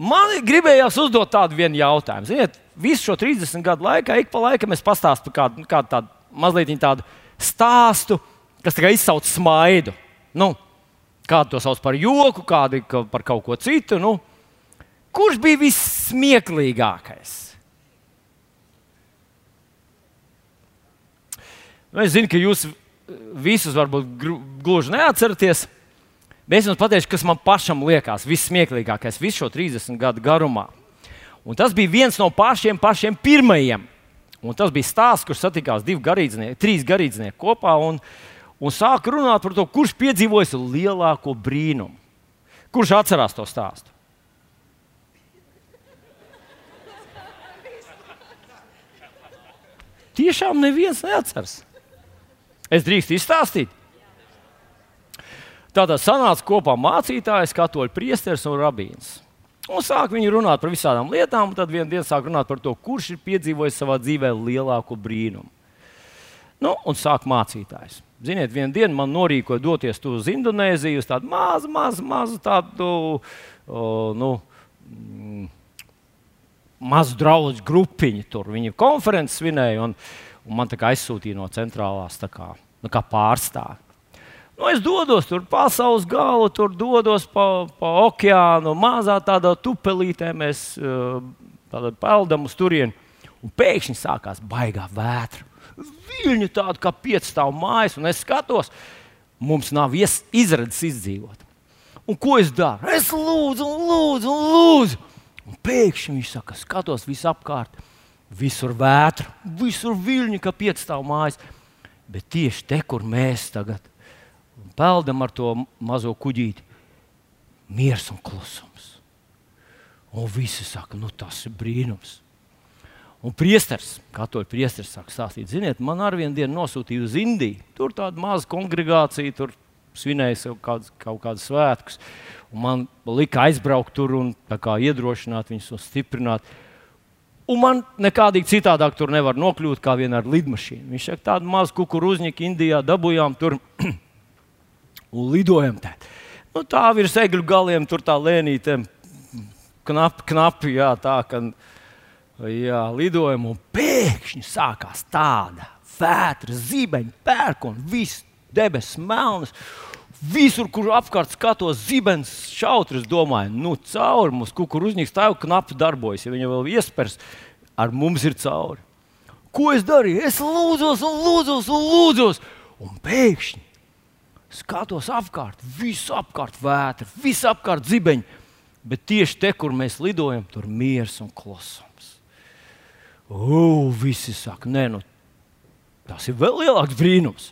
man gribējās uzdot tādu vienu jautājumu. Ziniet, visu šo 30 gadu laikā, ik pa laikam es pastāstu par kādu, kādu tādu mazliet tādu stāstu, kas izsauc smaidu. Nu, kādu to sauc par joku, kādu par kaut ko citu. Nu, kurš bija vissmieklīgākais? Nu, es zinu, ka jūs visus varbūt gluži neatceraties. Bet es jums pateikšu, kas man pašam liekas vissmieklīgākais visu šo 30 gadu garumā. Un tas bija viens no pašiem, pašiem pirmajiem. Un tas bija stāsts, kurš satikās divi garīdznieki, trīs garīdznieki kopā un, un sāka runāt par to, kurš piedzīvojis lielāko brīnumu. Kurš atcerās to stāstu? Tiešām neviens neatceras. Es drīkstu izstāstīt. Tādā sanāca kopā mācītājs, katoļu priesteris un rabīns. Un sāk viņi runāt par visādām lietām, un tad vienā dienā sāk runāt par to, kurš ir piedzīvojis savā dzīvē lielāko brīnumu. Nu, un sāk mācītājs. Ziniet, vienā dienā man norīkoja doties uz Indonēziju, uz tādu mazu, mazu, mazu tādu, o, nu, mm, mazu draugu grupiņu. Tur viņi konferences svinēja, un, un man aizsūtīja no centrālās kā, nu, kā pārstāvja. Nu, es dodos tur pasaules galu, tur dodos pa, pa okeānu, mazā tādā tupelītē mēs uh, peldam uz turieni. Un pēkšņi sākās baigā vētra. Viļņi tādi kā piecstāv mājas, un es skatos, mums nav izredzes izdzīvot. Un ko es daru? Es lūdzu, un lūdzu, un lūdzu. Un pēkšņi viņš saka, skatos visapkārt, visur vētra, visur viļņi, kā piecstāv mājas. Bet tieši te, kur mēs tagad peldam ar to mazo kuģīti. Miers un klusums. Un visi saka, nu tas ir brīnums. Un priesteris, katoļu priesteris, saka, stāstīt, ziniet, man ar vienu dienu nosūtīja uz Indiju. Tur tāda maza kongregācija, tur svinēja kāds, kaut kādus svētkus. Un man lika aizbraukt tur un iedrošināt viņus un stiprināt. Un man nekādīgi citādāk tur nevar nokļūt kā vien ar lidmašīnu. Viņš saka, tādu mazu kukurūzņiku Indijā dabūjām tur. un lidojam tā. Nu, tā virs egļu galiem tur tā lēnīte, knapi, knapi jā, tā, ka jā, lidojam, un pēkšņi sākās tāda vētra, zibeņa, pērkona, viss debesis melnas. Visur, kur apkārt skatos, zibens, šautris, domāju, nu, cauri mums kukurūznieks tā jau knapi darbojas. Ja viņa vēl iespējas, ar mums ir cauri. Ko es darīju? Es lūdzos, un lūdzos, un lūdzos, un pēkšņi skatos apkārt, visu apkārt vētra, visu apkārt zibeņi. Bet tieši te, kur mēs lidojam, tur ir miers un klusums. Ugh, visi saka, nē, nu, tas ir vēl lielāks brīnums.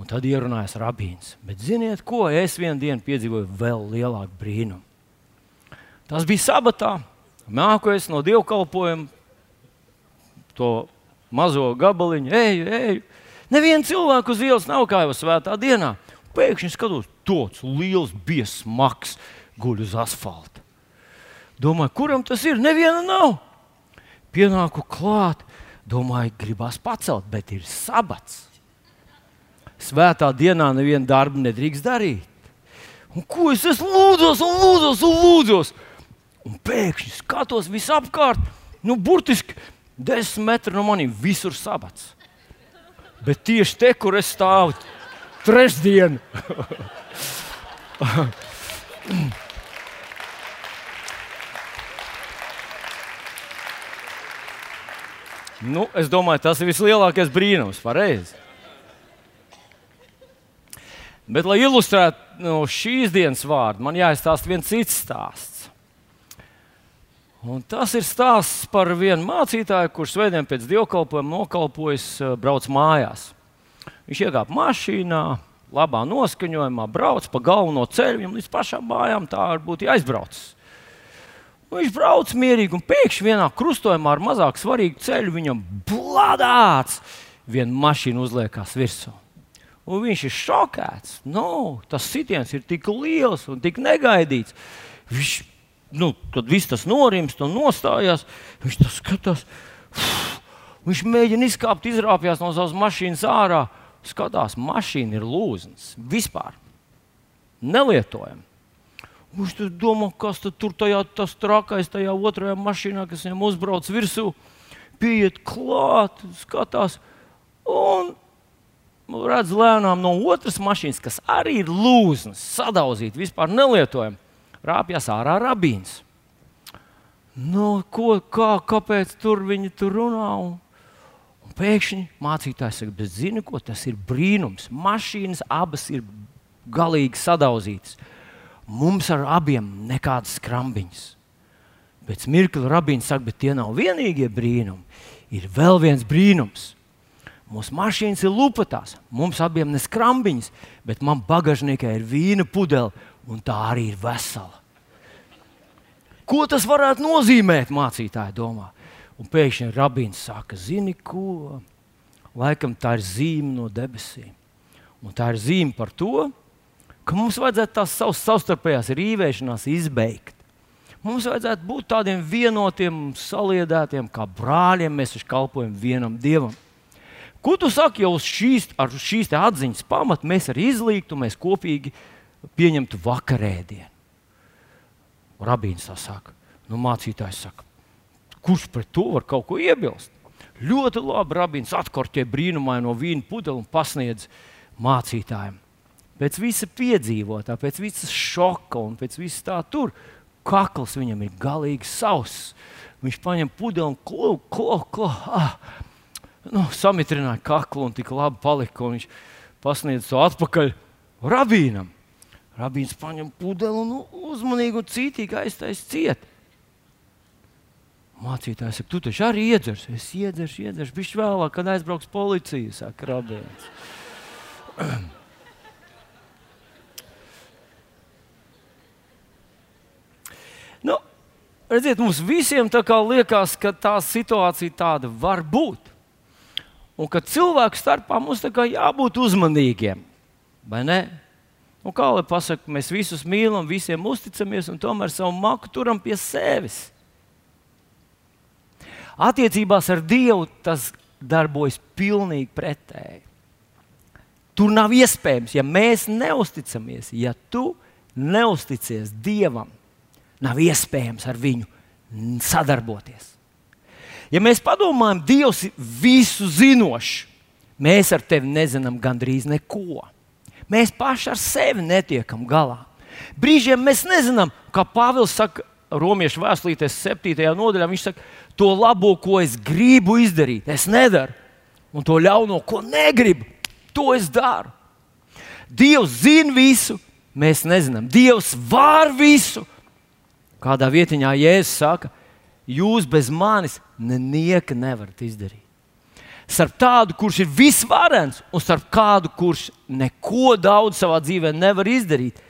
Un tad ierunājas rabīns. Bet ziniet, ko es vienā dienā piedzīvoju vēl lielāku brīnumu? Tas bija sabatā. Mākoties no dievkalpojuma, to mazo gabaliņu, eju, eju. Nevienu cilvēku uz ielas nav kā jau svētā dienā. Pēkšņi skatos, tāds liels biesmaks guļ uz asfalta. Domāju, kuram tas ir? Neviena nav. Pienāku klāt, domāju, gribās pacelt, bet ir sabats. Svētā dienā nevienu darbu nedrīkst darīt. Un ko es esmu lūdzos, un lūdzos, un lūdzos? Un pēkšņi skatos visapkārt, nu, burtiski desmit metri no maniem, visur sabats. Bet tieši te, kur es stāvu, trešdien. nu, es domāju, tas ir vislielākais brīnums. Pareizi. Bet, lai ilustrētu no šīs dienas vārdu, man jāizstāsta viens cits stāsts. Un tas ir stāsts par vienu mācītāju, kurš svētdien pēc dievkalpojuma nokalpojas, eh, brauc mājās. Viņš iekāpa mašīnā, labā noskaņojumā, brauc pa galveno ceļu, viņam līdz pašām mājām tā varbūt aizbraucis. Un viņš brauc mierīgi, un pēkšņi vienā krustojumā ar mazāk svarīgu ceļu viņam bladāts viena mašīna uzliekās virsū. Un viņš ir šokēts. Nu, tas sitiens ir tik liels un tik negaidīts. Viņš nu, kad viss tas norimst un nostājās, viņš to skatās. Viņš mēģina izkāpt, izrāpjas no savas mašīnas ārā. Skatās, mašīna ir lūzens. Vispār nelietojama. Viņš tur domā, kas tur tajā tas trakais, tajā otrajā mašīnā, kas viņam uzbrauc virsū, pieiet klāt, skatās. Un redz lēnām no otras mašīnas, kas arī ir lūznas, sadauzīta, vispār nelietojama, rāpjas ārā rabīns. Nu, ko, kā, kāpēc tur viņi tur runā? Un, un pēkšņi mācītājs saka, bet zini, ko tas ir brīnums. Mašīnas abas ir galīgi sadauzītas. Mums ar abiem nekādas skrambiņas. Pēc mirkļa rabīns saka, bet tie nav vienīgie brīnumi. Ir vēl viens brīnums. Mūsu mašīnas ir lupatās, mums abiem ne skrambiņas, bet man bagāžniekā ir vīna pudele, un tā arī ir vesela. Ko tas varētu nozīmēt, mācītāji domā? Un pēkšņi rabīns saka, zini, ko? Laikam tā ir zīme no debesīm. Un tā ir zīme par to, ka mums vajadzētu tās savas savstarpējās rīvēšanās izbeigt. Mums vajadzētu būt tādiem vienotiem, saliedētiem, kā brāļiem. Mēs taču kalpojam vienam dievam. Ko tu saki jau uz šīs, šīs atziņas pamata? Mēs arī izlīgtu, mēs kopīgi pieņemtu vakarēdienu. Rabīns tā saka, nu, mācītājs saka, kurš pret to var kaut ko iebilst? Ļoti labi, Rabīns atkorķē brīnumaino vīnu pudeli un pasniedz mācītājiem. Pēc visa piedzīvotā, pēc visas šoka un pēc visas tā tur, kakls viņam ir galīgi sauss. Viņš paņem pudeli un klo, klo, klo. Ah, nu, samitrināja kaklu un tik labi palika. Viņš pasniedz to atpakaļ rabīnam. Rabīns paņem pudeli un uzmanīgi un cītīgi aiztaisa ciet. Mācītājs saka, tu taču arī iedzers. Es iedzeršu, iedzeršu, bišķi vēlāk, kad aizbrauks policija, saka Rabīns. nu, redziet, mums visiem liekas, ka tā situācija tāda var būt. Un ka cilvēku starpā mums jābūt uzmanīgiem. Vai ne? Un kā lai pasakā, mēs visus mīlam, visiem uzticamies un tomēr savu maku turam pie sevis. Attiecībās ar Dievu tas darbojas pilnīgi pretēji. Tur nav iespējams, ja mēs neusticamies, ja tu neusticies Dievam, nav iespējams ar viņu sadarboties. Ja mēs padomājam, Dievs ir visu zinošs, mēs ar tevi nezinām gandrīz neko. Mēs paši ar sevi netiekam galā. Brīžiem mēs nezinām, kā Pāvils saka, Romiešu vēstulītes 7. nodaļā. Viņš saka, to labo, ko es gribu izdarīt, es nedaru. Un to ļauno, ko negribu, to es daru. Dievs zina visu, mēs nezinām. Dievs var visu. Kādā vietiņā Jēzus saka, jūs bez manis nenieka nevarat izdarīt starp tādu, kurš ir visvarens, un starp kādu, kurš neko daudz savā dzīvē nevar izdarīt.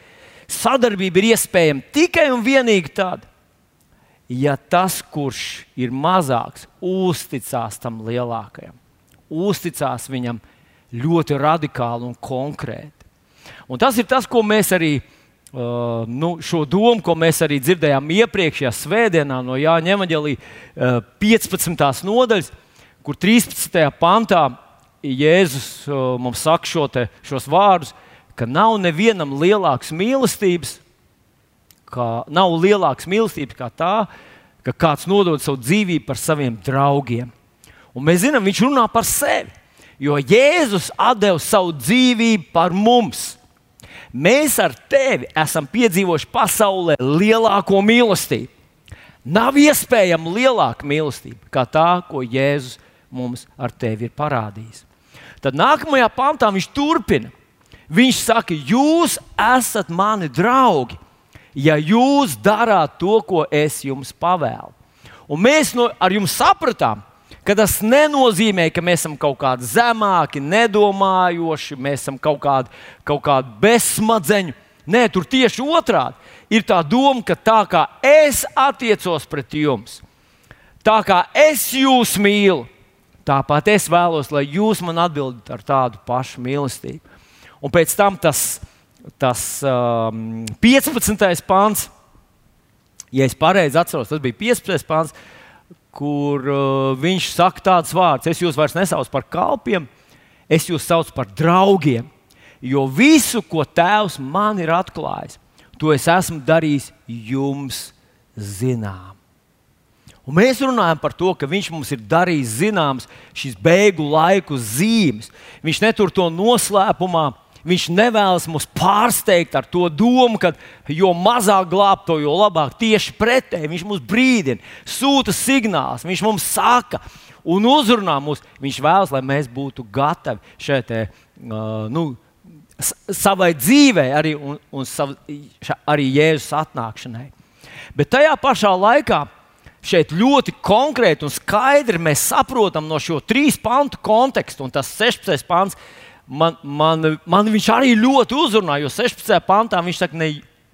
Sadarbība ir iespējama tikai un vienīgi tad, ja tas, kurš ir mazāks, uzticās tam lielākajam, uzticās viņam ļoti radikāli un konkrēti. Un tas ir tas, ko mēs arī Uh, nu, šo domu, ko mēs arī dzirdējām iepriekšējā svētdienā no Jāņa Evanģelī uh, 15. nodaļas, kur 13. pantā Jēzus mums saka šo te, šos vārdus, ka nav nevienam lielākas mīlestības, kā, nav lielākas mīlestības kā tā, ka kāds nodod savu dzīvību par saviem draugiem. Un mēs zinām, viņš runā par sevi, jo Jēzus deva savu dzīvību par mums. Mēs ar tevi esam piedzīvojuši pasaulē lielāko mīlestību. Nav iespējama lielāka mīlestība kā tā, ko Jēzus mums ar tevi ir parādījis. Tad nākamajā pantā viņš turpina. Viņš saka, jūs esat mani draugi, ja jūs darāt to, ko es jums pavēlu. Un mēs no, ar jums sapratām, ka tas nenozīmē, ka mēs esam kaut kādi zemāki, nedomājoši, mēs esam kaut kādi, kaut kādi bezsmadzeņi. Nē, tur tieši otrādi. Ir tā doma, ka tā kā es attiecos pret jums, tā kā es jūs mīlu, Tāpat es vēlos, lai jūs man atbildat ar tādu pašu mīlestību. Un pēc tam tas, tas um, 15. pāns, ja es pareizi atceros, tas bija 15. pāns, kur uh, viņš saka tādus vārdus: Es jūs vairs nesaucu par kalpiem, es jūs saucu par draugiem. Jo visu, ko Tēvs man ir atklājis, to es esmu darījis jums zinām. Un mēs runājam par to, ka viņš mums ir darījis zināmas šīs beigu laiku zīmes. Viņš netur to noslēpumā. Viņš nevēlas mūs pārsteigt ar to domu, ka jo mazāk glābto, jo labāk. Tieši pretēji viņš mums brīdina, sūta signālus, viņš mums saka un uzrunā mūs. Viņš vēlas, lai mēs būtu gatavi šeit, uh, nu, savai dzīvei, arī, un, un sav, arī Jēzus atnākšanai. Bet tajā pašā laikā šeit ļoti konkrēti un skaidri mēs saprotam no šo trīs pantu kontekstu, un tas 16. pants man, man, man viņš arī ļoti uzrunā, jo 16. pantā viņš saka, ne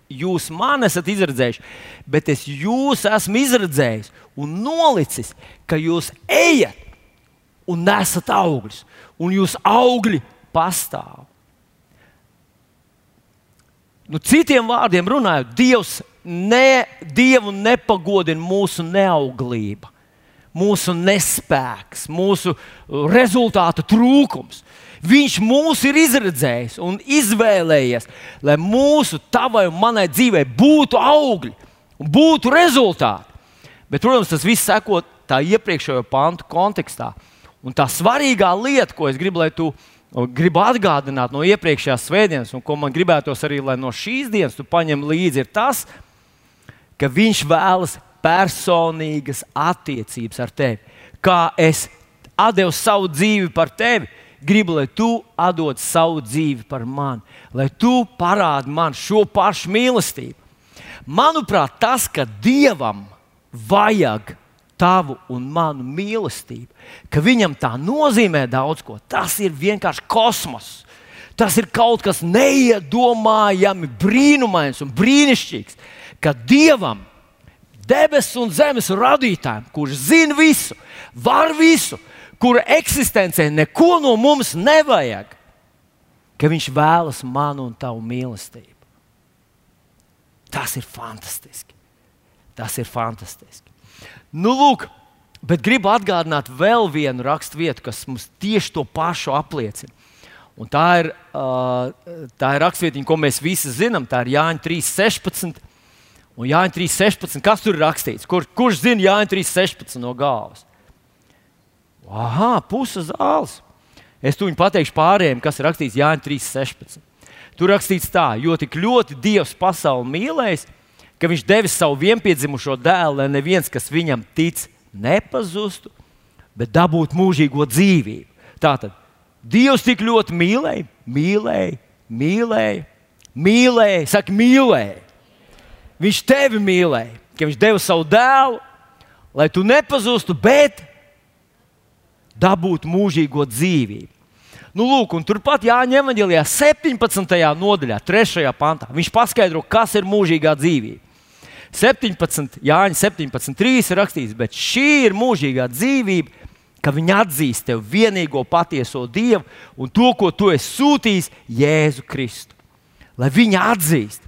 jūs man esat izredzējuši, bet es jūs esmu izredzējis un nolicis, ka jūs ejat un nesat augļus, un jūs augļi pastāv. Nu, citiem vārdiem runājot, Dievs ne, Dievu nepagodina mūsu neauglība, mūsu nespēks, mūsu rezultātu trūkums. Viņš mūs ir izredzējis un izvēlējies, lai mūsu, tavai un manai dzīvei būtu augļi un būtu rezultāti. Bet, protams, tas viss sekot tā iepriekšējo pantu kontekstā. Un tā svarīgā lieta, ko es gribu, lai tu gribu atgādināt no iepriekšējās svētdienas, un ko man gribētos arī, lai no šīs dienas tu paņem līdzi, ir tas, ka viņš vēlas personīgas attiecības ar tevi. Kā es devu savu dzīvi par tevi, gribu, lai tu atdod savu dzīvi par mani, lai tu parādi man šo pašu mīlestību. Manuprāt, tas, ka Dievam vajag tavu un manu mīlestību, ka viņam tā nozīmē daudz ko. Tas ir vienkārši kosmos. Tas ir kaut kas neiedomājami brīnumains un brīnišķīgs, ka Dievam, debesu un zemes radītājam, kurš zina visu, var visu, kura eksistencē neko no mums nevajag, ka Viņš vēlas manu un tavu mīlestību. Tas ir fantastiski. Tas ir fantastiski. Nu, lūk, bet gribu atgādināt vēl vienu raksturvietu, kas mums tieši to pašu apliecina. Un tā ir, tā ir rakstvietiņa, ko mēs visi zinām. Tā ir Jāņa 3.16. Un Jāņa 3.16. Kas tur ir rakstīts? Kur, kurš zina Jāņa 3.16 no galvas? Aha, puse zāles. Es tuņi pateikšu pārējiem, kas ir rakstīts Jāņa 3.16. Tur rakstīts tā, jo tik ļoti Dievs pasauli mīlējis, ka viņš devis savu vienpiedzimušo dēlu, lai neviens, kas viņam tic, nepazustu, bet dabūtu mūžīgo dzīvību. Tātad Dievs tik ļoti mīlēja, mīlēja, mīlēja, mīlēja, saka, mīlēja. Viņš tevi mīlēja, ka viņš deva savu dēlu, lai tu nepazustu, bet dabūtu mūžīgo dzīvību. Nu, lūk, turpat Jāņa Evanģelijā 17. nodaļā, 3. pantā, viņš paskaidro, kas ir mūžīgā dzīvība. 17, Jāņa 17.3 ir rakstīts, bet šī ir mūžīgā dzīvība, ka viņi atzīst tevi vienīgo patieso Dievu un to, ko tu esi sūtījis, Jēzu Kristu. Lai viņi atzīst.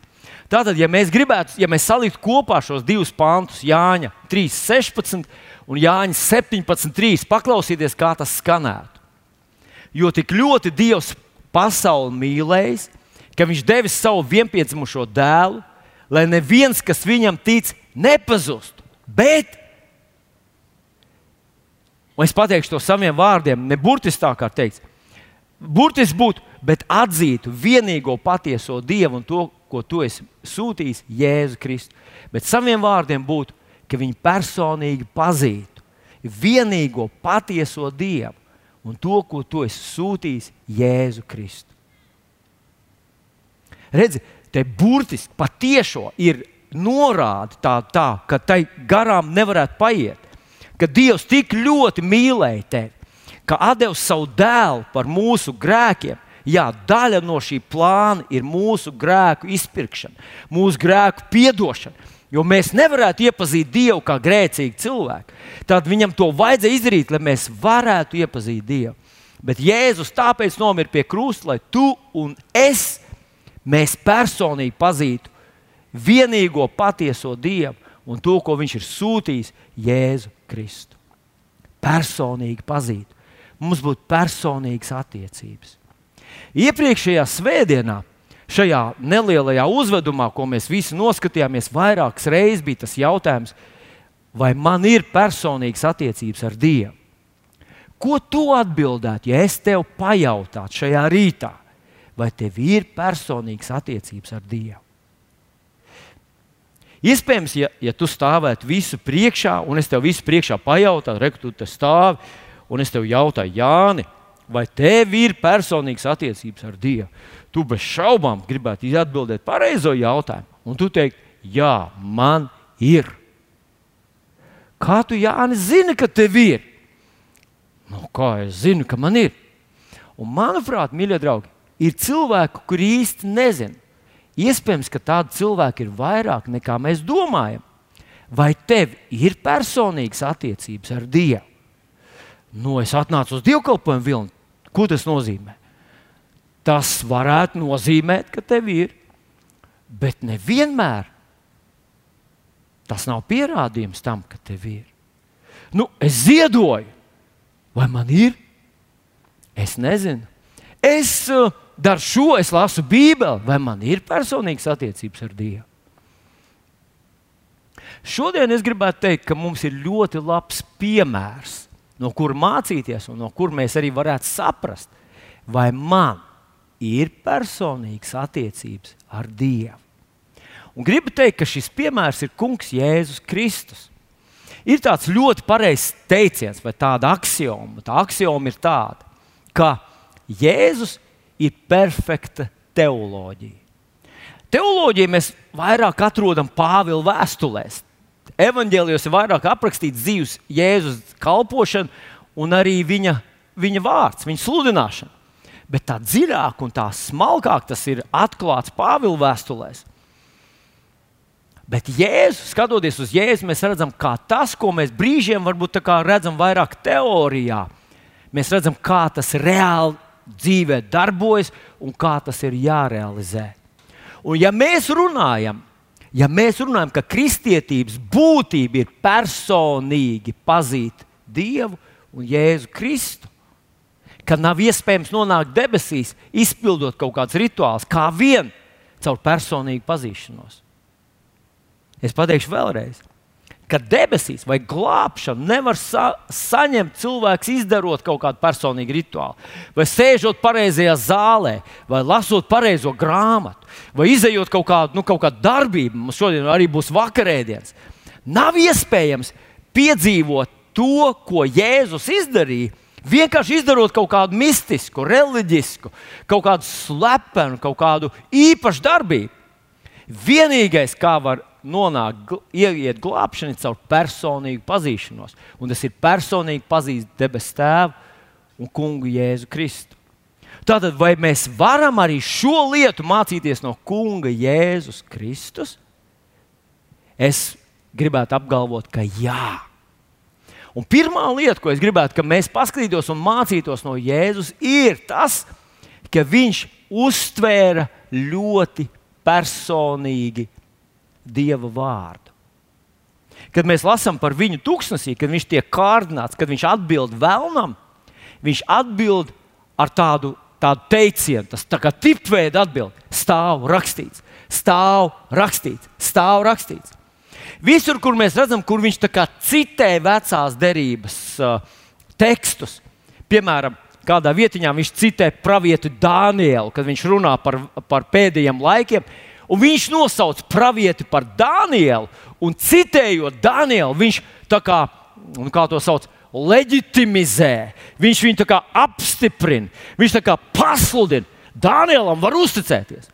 Tātad, ja mēs gribētu, ja mēs saliktu kopā šos divus pantus, Jāņa 3.16 un Jāņa 17.3, paklausieties, kā tas skanētu. Jo tik ļoti Dievs pasauli mīlējis, ka Viņš devis savu vienpiedzimušo dēlu, lai neviens, kas viņam tic, nepazustu. Bet, un es pateikšu to saviem vārdiem, ne burtiski tā kā teikts, burtiski būtu, bet atzītu vienīgo patieso Dievu un to, ko tu esi sūtījis, Jēzu Kristu. Bet saviem vārdiem būtu, ka viņi personīgi pazītu vienīgo patieso Dievu un to, ko tu esi sūtījis, Jēzu Kristu. Redzi, te burtiski patiešo ir norāde tā, tā, ka tai garām nevarētu paiet. Ka Dievs tik ļoti mīlēja tevi, ka deva savu dēlu par mūsu grēkiem. Jā, daļa no šī plāna ir mūsu grēku izpirkšana, mūsu grēku piedošana. Jo mēs nevarētu iepazīt Dievu kā grēcīgu cilvēku. Tad viņam to vajadzēja izdarīt, lai mēs varētu iepazīt Dievu. Bet Jēzus tāpēc nomira pie krusta, lai tu un es personīgi pazītu vienīgo patieso Dievu un to, ko Viņš ir sūtījis Jēzu Kristu. Personīgi pazītu. Mums būtu personīgas attiecības. Iepriekšējā svētdienā šajā nelielajā uzvedumā, ko mēs visi noskatījāmies, vairākas reizes bija tas jautājums, vai man ir personīgas attiecības ar Dievu. Ko tu atbildētu, ja es tev pajautātu šajā rītā, vai tev ir personīgas attiecības ar Dievu? Iespējams, ja, ja tu stāvētu visu priekšā, un es tev visu priekšā pajautātu, re, tu te stāvi, un es tev jautāju, Jāni, vai tev ir personīgas attiecības ar Dievu? Tu bez šaubām gribētu atbildēt pareizo jautājumu, un tu teiksi, jā, man ir. Kā tu, Jāni, zini, ka tev ir? Nu, kā es zinu, ka man ir? Un, manuprāt, mīļie draugi, ir cilvēki, kuri īsti nezina. Iespējams, ka tādu cilvēku ir vairāk nekā mēs domājam. Vai tev ir personīgas attiecības ar Dievu? Nu, es atnācu uz dievkalpojumu vilni. Ko tas nozīmē? Tas varētu nozīmēt, ka tev ir, bet nevienmēr tas nav pierādījums tam, ka tev ir. Nu, es ziedoju, vai man ir? Es nezinu. Es uh, daru šo, es lasu Bībeli, vai man ir personīgas attiecības ar Dievu. Šodien es gribētu teikt, ka mums ir ļoti labs piemērs, no kura mācīties, un no kura mēs arī varētu saprast, vai man ir personīgas attiecības ar Dievu. Un gribu teikt, ka šis piemērs ir Kungs Jēzus Kristus. Ir tāds ļoti pareizs teiciens, vai tāda axioma. Tā axioma ir tāda, ka Jēzus ir perfekta teoloģija. Teoloģiju mēs vairāk atrodam Pāvila vēstulēs. Evanģēlijos ir vairāk aprakstīts dzīves Jēzus kalpošana un arī viņa, viņa vārds, viņa sludināšana. Bet tā dziļāk un tā smalkāk tas ir atklāts Pāvila vēstulēs. Bet Jēzus, skatoties uz Jēzu, mēs redzam, kā tas, ko mēs brīžiem varbūt redzam vairāk teorijā, mēs redzam, kā tas reāli dzīvē darbojas un kā tas ir jārealizē. Un ja mēs runājam, ja mēs runājam, ka kristietības būtība ir personīgi pazīt Dievu un Jēzu Kristu, ka nav iespējams nonākt debesīs, izpildot kaut kādus rituālus, kā vien caur personīgu pazīšanos. Es pateikšu vēlreiz, ka debesīs vai glābšanu nevar sa saņemt cilvēks, izdarot kaut kādu personīgu rituālu, vai sēžot pareizajā zālē, vai lasot pareizo grāmatu, vai izējot kaut kādu, nu, kaut kādu darbību. Mums šodien arī būs vakarēdienas. Nav iespējams piedzīvot to, ko Jēzus izdarīja. Vienkārši izdarot kaut kādu mistisku, reliģisku, kaut kādu slepenu, kaut kādu īpašu darbību. Vienīgais, kā var nonākt, ieiet glābšanā caur personīgu pazīšanos. Un tas ir personīgi pazīt debesu tēvu un kungu Jēzu Kristu. Tātad, vai mēs varam arī šo lietu mācīties no kunga Jēzus Kristus? Es gribētu apgalvot, ka jā. Un pirmā lieta, ko es gribētu, ka mēs paskatītos un mācītos no Jēzus, ir tas, ka viņš uztvēra ļoti personīgi Dieva vārdu. Kad mēs lasām par viņu tūkstnesī, kad viņš tiek kārdināts, kad viņš atbild vēlnam, viņš atbild ar tādu, tādu teicienu, tas tā kā tipveida atbild. Stāv rakstīts, stāv rakstīts, stāv rakstīts. Visur, kur mēs redzam, kur viņš citē vecās derības uh, tekstus, piemēram, kādā vietā viņš citē pravietu Dānielu, kad viņš runā par, par pēdējiem laikiem. Un viņš nosauc pravieti par Dānielu, un citējot Dānielu, viņš tā kā, kā to sauc, leģitimizē, viņš viņu apstiprina, viņš tā kā pasludina. Dānielam var uzticēties.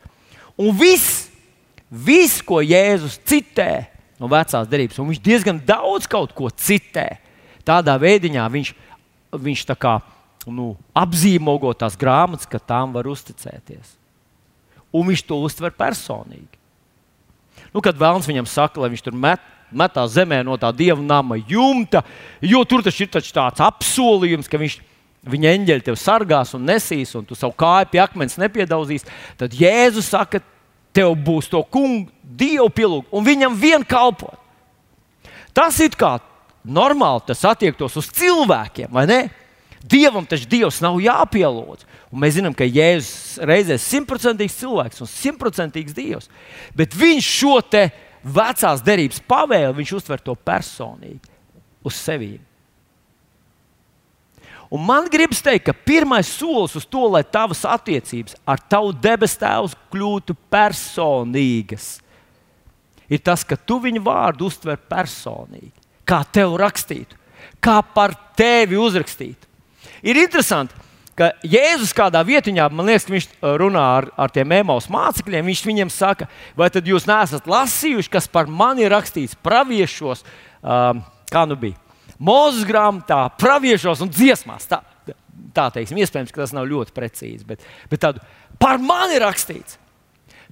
Un viss, vis, ko Jēzus citē no vecās derības, un viņš diezgan daudz kaut ko citē, tādā veidā viņš, viņš tā kā, nu, apzīmogo tās grāmatas, ka tām var uzticēties un viņš to uztver personīgi. Nu, kad vēlams viņam saka, lai viņš tur met, metā zemē no tā dieva nama jumta, jo tur taču ir taču tāds apsolījums, ka viņš viņa eņģeļi tevi sargās un nesīs, un tu savu kāju pie akmens nepiedauzīs, tad Jēzus saka, tev būs to kungu dievu pielūgt, un viņam vien kalpot. Tas ir kā normāli, tas attiektos uz cilvēkiem, vai ne? Dievam taču Dievs nav jāpielūdz. Un mēs zinām, ka Jēzus reizē ir simtprocentīgs cilvēks un simtprocentīgs Dievs. Bet viņš šo vecās derības pavēli, viņš uztver to personīgi uz sevi. Un man gribas teikt, ka pirmais solis uz to, lai tavas attiecības ar tavu debesu tēvu kļūtu personīgas, ir tas, ka tu viņu vārdu uztver personīgi, kā tev rakstītu, kā par tevi uzrakstītu. Ir interesanti, ka Jēzus kādā vietā, man liekas, viņš runā ar, ar tiem emaus mācekļiem. Viņš viņiem saka, vai tad jūs neesat lasījuši, kas par mani ir rakstīts praviešos, um, kā nu bija Mozus grāmatā, praviešos un dziesmās. Tā, tā teiksim, iespējams, ka tas nav ļoti precīzi, bet, bet tādu par mani rakstīts.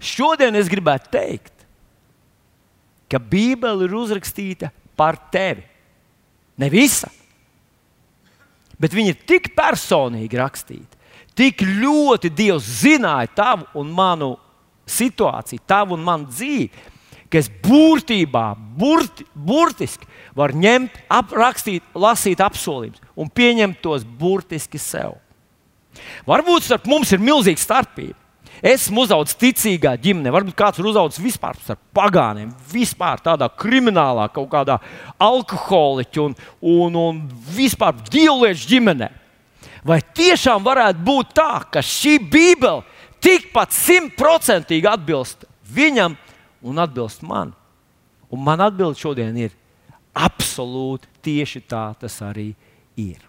Šodien es gribētu teikt, ka Bībele ir uzrakstīta par tevi. Ne visa, bet viņa ir tik personīgi rakstīta, tik ļoti Dievs zināja tavu un manu situāciju, tavu un manu dzīvi, ka es būtībā, burti, burtiski var ņemt, aprakstīt, lasīt apsolījumus un pieņemt tos burtiski sev. Varbūt starp mums ir milzīga starpība. Esmu uzaugusi ticīgā ģimenē, varbūt kāds ir uzaugusi vispār ar pagāniem, vispār tādā kriminālā, kaut kādā alkoholiķa un, un, un vispār dievliešu ģimenē. Vai tiešām varētu būt tā, ka šī Bībele tikpat simtprocentīgi atbilst viņam un atbilst man? Un man atbild šodien ir absolūti tieši tā tas arī ir.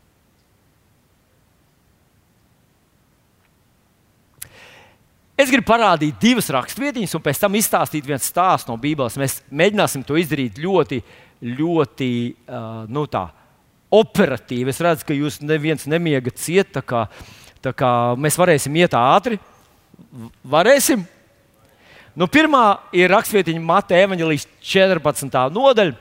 Es gribu parādīt divas raksturvietas, un pēc tam izstāstīt vienu stāstu no Bībeles. Mēs mēģināsim to izdarīt ļoti, ļoti uh, nu tā, operatīvi. Es redzu, ka jūs neviens nemiegat ciet, tā kā, tā kā mēs varēsim iet ātri. Varēsim. Nu, pirmā ir raksturvietiņa Mateja Evanģelijas 14. nodaļa.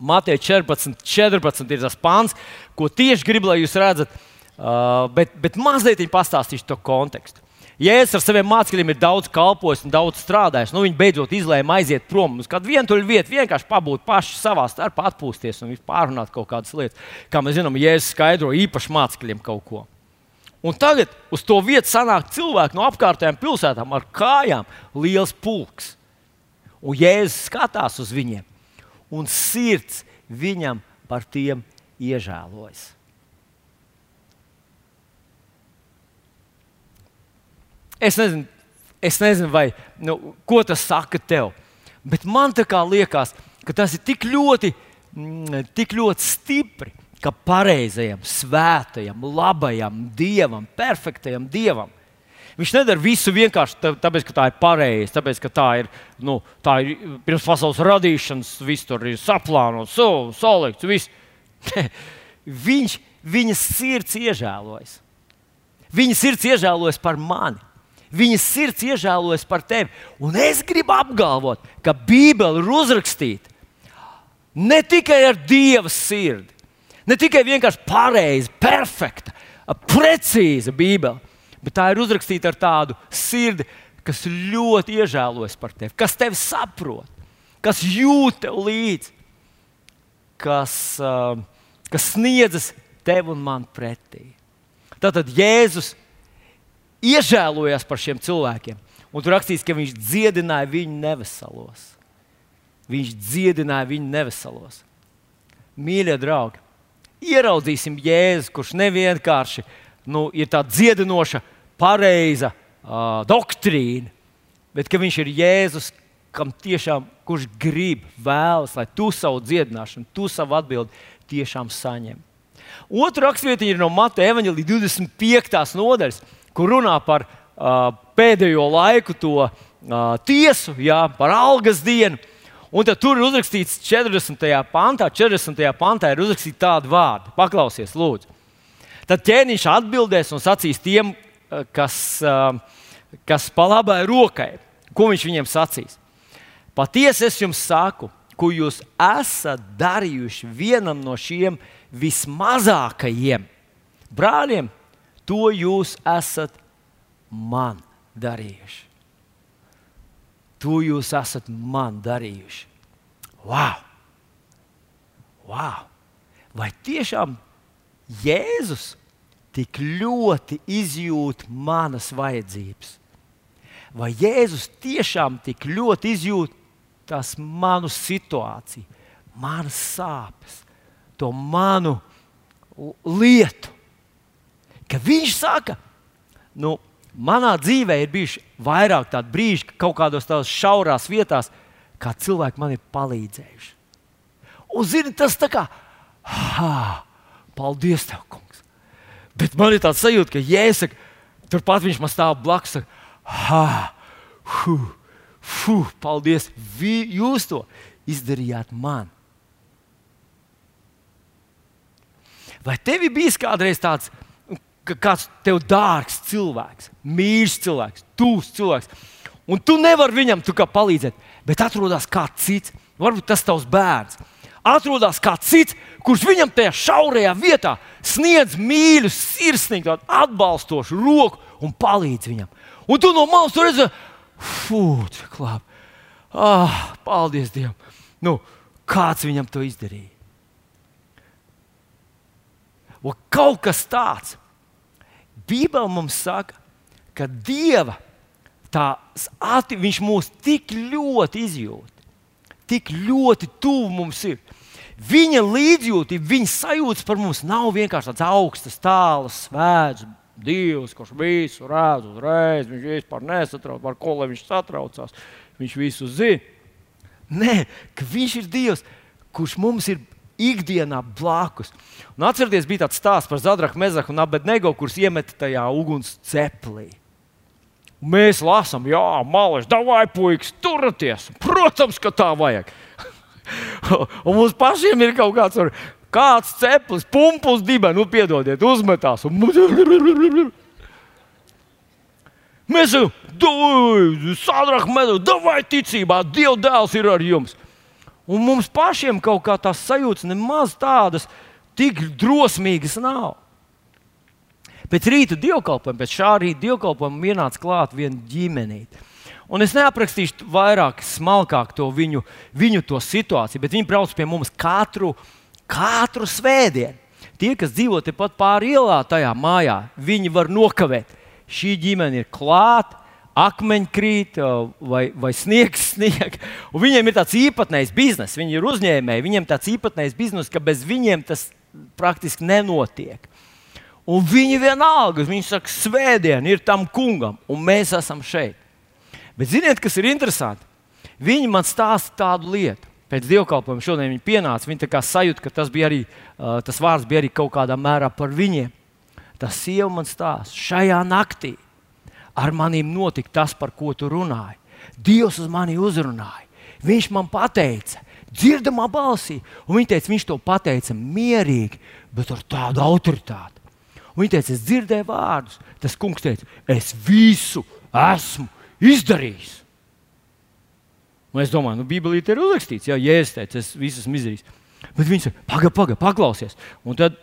Mateja 14, 14 ir tas pāns, ko tieši gribu, lai jūs redzat, uh, bet, bet mazliet pastāstīšu to kontekstu. Jēzus ar saviem mācekļiem ir daudz kalpojis un daudz strādājis. Nu, viņi beidzot izlēma aiziet prom uz kādu vientuļu vietu, vienkārši pabūt paši savā starpā, atpūsties un pārunāt kaut kādas lietas. Kā mēs zinām, Jēzus skaidro īpaši mācekļiem kaut ko. Un tagad uz to vietu sanāk cilvēki no apkārtējām pilsētām ar kājām, liels pulks. Un Jēzus skatās uz viņiem un sirds viņam par tiem iežēlojas. Es nezinu, es nezinu vai, nu, ko tas saka tev, bet man liekas, ka tas ir tik ļoti, mm, tik ļoti stipri, ka pareizajam, svētajam, labajam dievam, perfektajam dievam Viņš nedara visu vienkārši tāpēc, ka tā ir pareizi, tāpēc, ka tā ir, nu, tā ir pirms pasaules radīšanas, viss tur ir saplānots, so, salikts. Viss. Viņš viņa sirds iežēlojas. Viņa sirds iežēlojas par mani. Viņa sirds iežēlojas par tevi. Un es gribu apgalvot, ka Bībele ir uzrakstīta ne tikai ar Dieva sirdi, ne tikai vienkārši pareiza, perfekta, precīza Bībele bet tā ir uzrakstīta ar tādu sirdi, kas ļoti iežēlojas par tevi, kas tevi saprot, kas jūt tev līdzi, kas, uh, kas sniedzas tev un man pretī. Tātad Jēzus iežēlojās par šiem cilvēkiem. Un tur rakstīts, ka viņš dziedināja viņu neveselos. Viņš dziedināja viņu neveselos. Mīļie draugi, ieraudzīsim Jēzu, kurš nevienkārši nu, ir tā dziedinoša pareiza uh, doktrīna, bet ka viņš ir Jēzus, kam tiešām kurš grib, vēlas, lai tu savu dziedināšanu, tu savu atbildi tiešām saņem. Otra raksturvieta ir no Mateja Evanģelija 25. nodaļas, kur runā par uh, pēdējo laiku to uh, tiesu, jā, par algas dienu. Un tad tur ir uzrakstīts 40. pantā, 40. pantā ir uzrakstīts tādi vārdi. Paklausies, lūdzu. Tad ķēniņš atbildēs un sacīs tiem, kas, kas pa labai rokai. Ko viņš viņiem sacīs? Patiesi es jums saku, ko jūs esat darījuši vienam no šiem vismazākajiem brāļiem, to jūs esat man darījuši. To jūs esat man darījuši. Wow! wow. Vai tiešām Jēzus tik ļoti izjūt manas vajadzības? Vai Jēzus tiešām tik ļoti izjūt tās manu situāciju, manas sāpes, to manu lietu? Ka viņš saka, nu, manā dzīvē ir bijuši vairāk tādu brīžu, ka kaut kādos tādos šaurās vietās, kā cilvēki man ir palīdzējuši. Un, zini, tas tā kā, ha, paldies, tev, kungs. Bet man ir tāds sajūta, ka Jēzus, turpat viņš man stāv blakus, saka, ha, hu, hu, paldies, vi, jūs to izdarījāt man. Vai tev bijis kādreiz tāds, ka kāds tev dārgs cilvēks, mīļš cilvēks, tūs cilvēks, un tu nevari viņam palīdzēt, bet atrodas kāds cits, varbūt tas tavs bērns. Atrodas kāds cits, kurš viņam tajā šaurajā vietā sniedz mīļu, sirsnīgu, atbalstošu roku un palīdz viņam. Un tu no malas redzi, fūts, klāp. Ah, paldies Dievam! Nu, kāds viņam to izdarīja? Un kaut kas tāds, Bībele mums saka, ka Dieva ati, viņš mūs tik ļoti izjūt, tik ļoti tuvu mums ir. Viņa līdzjūtība, viņa sajūta par mums nav vienkārši tāds augsts, tāls, svēts, Dievs, kurš visu redz uzreiz. Viņš vispār nesatrauc, par ko viņš satraucās. Viņš visu zina. Nē, ka viņš ir Dievs, kurš mums ir ikdienā blakus. Un atcerieties, bija tāds stāsts par Zadraku, Mezaku un Abednego, kurus iemet tajā uguns ceplī. Un mēs lasām, jā, malēs, davai, puikas, turieties. Protams, ka tā vajag. un mums pašiem ir kaut kāds, kāds ceplis, pumpus dibens, nu, piedodiet, uzmetās. Un... Mēs jau tādā veidā strādājam, vai ticībā Dieva dēls ir ar jums. Un mums pašiem kaut kā tās sajūtas nemaz tādas tik drosmīgas nav. Pēc rīta dievkalpojuma, pēc šā rīta dievkalpojuma ienāca klāt viena ģimenīte. Un es neaprakstīšu vairāk, smalkāk to viņu, viņu to situāciju, bet viņi brauc pie mums katru, katru svētdienu. Tie, kas dzīvo tepat pāri ielā, tajā mājā, viņi var nokavēt. Šī ģimene ir klāta, akmeņi krīt vai, vai sniegs snieg. Un viņiem ir tāds īpatnējs bizness, viņi ir uzņēmēji, viņiem tāds īpatnējs bizness, ka bez viņiem tas praktiski nenotiek. Un viņi vienalga, viņi saka, svētdiena ir tam kungam, un mēs esam šeit. Bet ziniet, kas ir interesanti? Viņi man stāsta tādu lietu. Pēc dievkalpojuma šodien viņi pienāca. Viņi sajūta, ka tas, arī, uh, tas vārds bija arī kaut kādā mērā par viņiem. Tas sieva man stāsta, šajā naktī ar maniem notika tas, par ko tu runāji. Dievs uz mani uzrunāja. Viņš man teica, dzirdamā balsī, un viņš teica, viņš to pateica mierīgi, bet ar tādu autoritāti. Un viņš teica, es dzirdēju vārdus. Tas kungs teica, es visu esmu izdarījis. Un es domāju, nu, Bībelī ir uzrakstīts, ja Jēzus teica, es visu esmu izdarījis. Bet viņš saka, pagaidi, pagaidi, paklausies. Un tad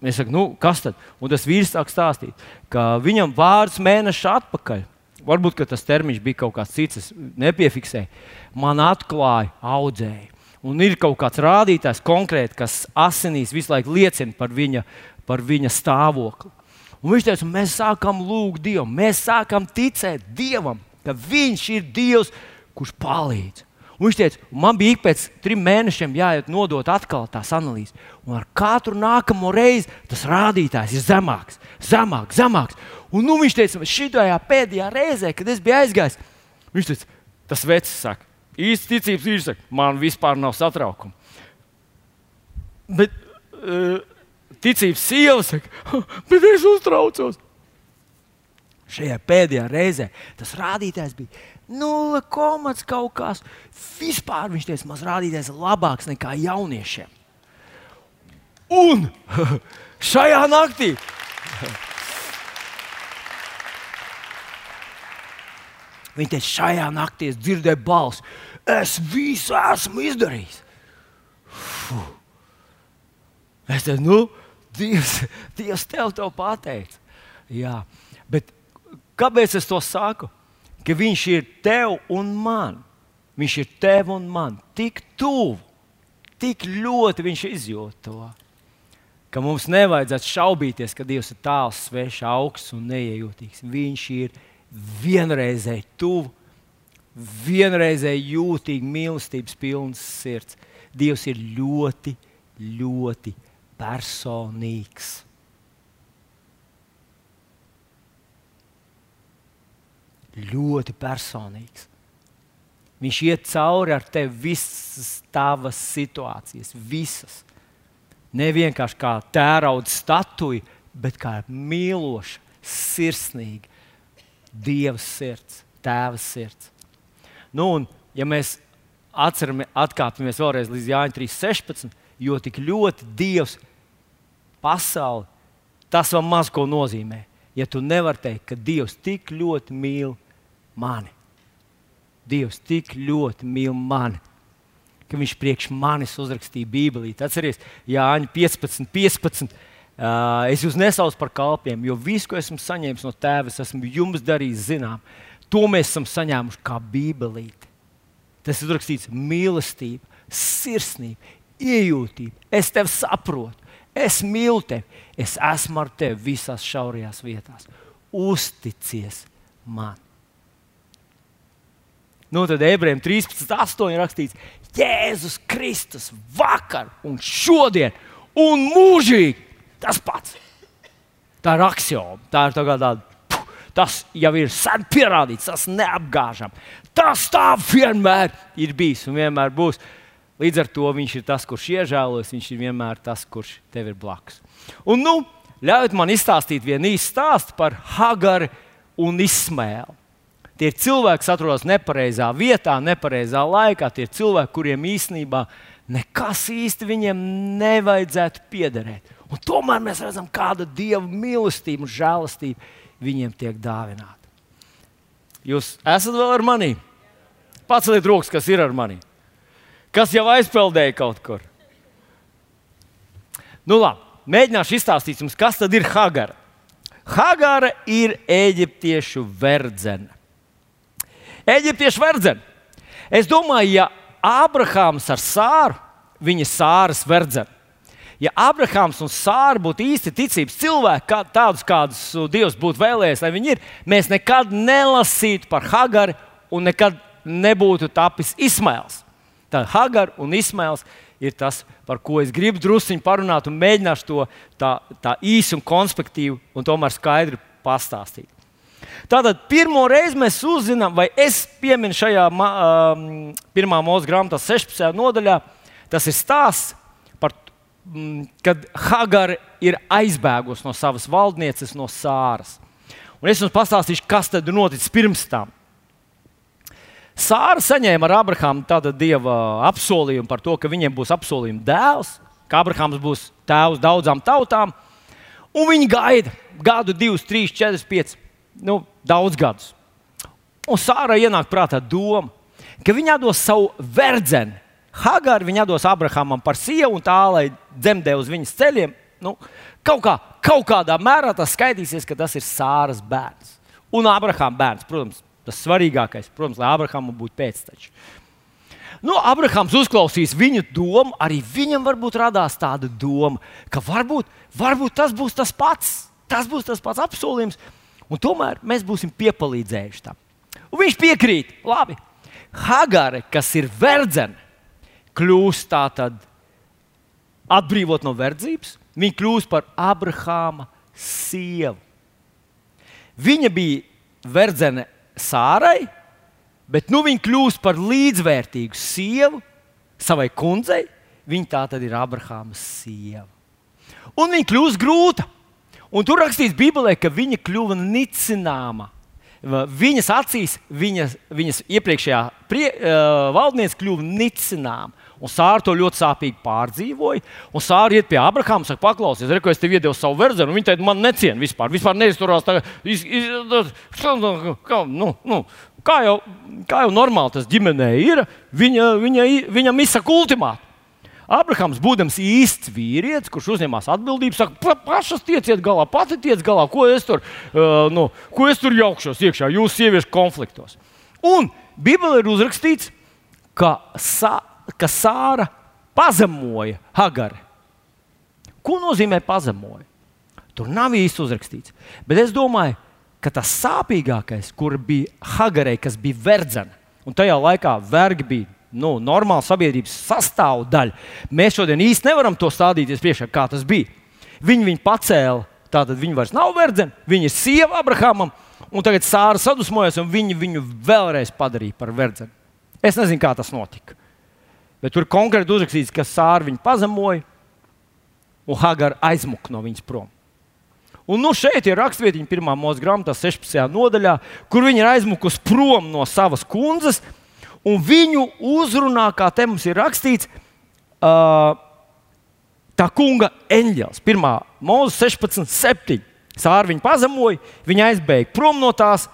Es saku, nu, kas tad? Un tas vīrs sāk stāstīt, ka viņam vārds mēneša atpakaļ, varbūt tas termiņš bija kaut kāds cits, es nepiefiksēju, man atklāja audzēju. Un ir kaut kāds rādītājs konkrēti, kas asinīs visu laiku liecina par viņa, par viņa stāvokli. Un viņš teica, mēs sākam lūgt Dievam, mēs sākam ticēt Dievam, ka Viņš ir Dievs, kurš palīdz. Un viņš teica, man bija ik pēc trim mēnešiem jāiet nodot atkal tās analīzes. Un ar katru nākamo reizi tas rādītājs ir zemāks, zemāks, zemāks. Un nu, viņš teica, šajā pēdējā reizē, kad es biju aizgājis, viņš teica, tas vecs saka, īsti ticības vīrs saka, man vispār nav satraukuma. Bet uh, ticības sieva saka, bet es uztraucos. Šajā pēdējā reizē tas rādītājs bija 0,5 kaut kas. Vispār viņš teica, mans rādītājs ir labāks nekā jauniešiem. Un šajā naktī. Viņa teica, šajā naktī es dzirdēju balsi. Es visu esmu izdarījis. Fuh. Es teicu, nu, Dievs, Dievs tev to pateica. Jā, bet kāpēc es to saku? Ka Viņš ir tev un man. Viņš ir tev un man tik tuvu, tik ļoti viņš izjūt to. ka mums nevajadzētu šaubīties, ka Dievs ir tāls, svešs, augsts un neiejūtīgs. Viņš ir vienreizēji tuvu, vienreizēji jūtīgi, mīlestības pilns sirds. Dievs ir ļoti, ļoti personīgs. Ļoti personīgs. Viņš iet cauri ar tevi visas tavas situācijas, visas. Ne vienkārši kā tērauda statuja, bet kā mīloša, sirsnīga Dieva sirds, Tēva sirds. Nu, un, ja mēs atkāpjamies vēlreiz līdz Jāņa 3.16, jo tik ļoti Dievs pasauli, tas vēl maz ko nozīmē. Ja tu nevari teikt, ka Dievs tik ļoti mīl mani, Dievs tik ļoti mīl mani, ka viņš priekš manis uzrakstīja Bībelī. Atcerieties, Jāņa 15, 15. Uh, es jūs nesaucu par kalpiem, jo visu, ko esmu saņēmis no tēva, esmu jums darījis zinām. To mēs esam saņēmuši kā Bībelīte. Tas ir rakstīts mīlestība, sirsnība, iejūtība. Es tevi saprotu, es mīlu tevi, es esmu ar tevi visās šaurajās vietās. Uzticies man! Nu, tad ebrejiem 13.8. rakstīts, Jēzus Kristus vakar un šodien un mūžīgi tas pats. Tā ir axioma. Tā ir tā tāda, tas jau ir sen pierādīts, tas neapgāžam. Tas tā vienmēr ir bijis un vienmēr būs. Līdz ar to viņš ir tas, kurš iežēlojas, viņš ir vienmēr tas, kurš tev ir blakus. Un, nu, ļaujiet man izstāstīt vienu īstu stāstu par Hagaru un Ismēlu. Tie ir cilvēki, kas atrodas nepareizā vietā, nepareizā laikā. Tie ir cilvēki, kuriem īstenībā nekas īsti viņiem nevajadzētu piederēt. Un tomēr mēs redzam, kāda dieva mīlestība un žēlastība viņiem tiek dāvināta. Jūs esat vēl ar mani? Paceliet rokas, kas ir ar mani. Kas jau aizpeldēja kaut kur? Nu, labi, mēģināšu izstāstīt jums, kas tad ir Hagara. Hagara ir eģiptiešu verdzene. Eģiptiešu verdzene. Es domāju, ja Ābrahāms ar Sāru, viņa sāras verdzene, ja Ābrahāms un Sāra būtu īsti ticības cilvēki, kā, tādus kādus Dievs būtu vēlējies, lai viņi ir, mēs nekad nelasītu par Hagaru un nekad nebūtu tapis Ismails. Tad Hagar un Ismails ir tas, par ko es gribu druskuļi parunāt un mēģināšu to tā, tā īsi un konspektīvi un tomēr skaidri pastāstīt. Tātad pirmo reizi mēs uzzinām, vai es pieminu šajā um, pirmā mūža grāmatā, 16. nodaļā, tas ir stāsts par to, um, kad Hagara ir aizbēgusi no savas valdnieces, no Sāras. Un es jums pastāstīšu, kas tad noticis pirms tam. Sāra saņēma ar Abrahāmu tādu dieva apsolījumu par to, ka viņiem būs apsolījuma dēls, ka Abrahāms būs tēvs daudzām tautām, un viņi gaida gadu, divus, trīs, četrus, piecus nu, daudz gadus. Un Sāra ienāk prātā doma, ka viņa dos savu verdzeni. Hagāri viņa dos Abrahamam par sievu un tā, lai dzemdē uz viņas ceļiem. Nu, kaut, kā, kaut kādā mērā tas skaitīsies, ka tas ir Sāras bērns. Un Abrahama bērns, protams, tas svarīgākais, protams, lai Abrahamam būtu pēcteči. Nu, Abrahams uzklausīs viņu domu, arī viņam varbūt radās tāda doma, ka varbūt, varbūt tas būs tas pats, tas būs tas pats apsolījums, Un tomēr mēs būsim piepalīdzējuši tam. Un viņš piekrīt, labi. Hagare, kas ir verdzene, kļūst tā tad atbrīvot no verdzības, viņa kļūst par Abrahāma sievu. Viņa bija verdzene Sārai, bet nu viņa kļūst par līdzvērtīgu sievu savai kundzei. Viņa tā tad ir Abrahāma sieva. Un viņa kļūst grūta. Un tur rakstīts Bībelē, ka viņa kļuva nicināma. Viņas acīs, viņas, viņas iepriekšējā prie, uh, valdniece kļuva nicināma. Un Sāra to ļoti sāpīgi pārdzīvoja. Un Sāra iet pie Abrahama un saka, paklausies, re, ko es tev iedevu savu verdzenu. Viņa teica, man neciena vispār, vispār neizturās. Tā, iz, iz, kā, nu, nu, kā, jau, kā jau normāli tas ģimenē ir, viņa, viņa, viņam izsaka ultimātu. Abrahams, būdams īsts vīrietis, kurš uzņemas atbildību, saka, pa, pašas tieciet galā, pati tiec galā, ko es tur, uh, nu, ko es tur jaukšos iekšā, jūsu sieviešu konfliktos. Un Bībelē ir uzrakstīts, ka, Sā, ka Sāra pazemoja Hagari. Ko nozīmē pazemoja? Tur nav īsti uzrakstīts. Bet es domāju, ka tas sāpīgākais, kur bija Hagarei, kas bija verdzena, un tajā laikā vergi bija nu, normāla sabiedrības sastāvdaļa. Mēs šodien īsti nevaram to stādīties priekšā, kā tas bija. Viņi viņu pacēla, tātad viņi vairs nav verdzeni, viņa ir sieva Abrahamam, un tagad sāra sadusmojas, un viņi viņu vēlreiz padarīja par verdzeni. Es nezinu, kā tas notika. Bet tur konkrēti uzrakstīts, ka sāra viņu pazemoja, un Hagara aizmuka no viņas prom. Un nu šeit ir rakstvietiņa, pirmā mūža grāmatā, 16. nodaļā, kur viņa ir aizmukusi prom no savas kundzes, un viņu uzrunā, kā te mums ir rakstīts, uh, tā kunga eņģēlis. Pirmā mūža 16, 7. Sāra viņu pazemoja, viņa aizbēga prom no tās,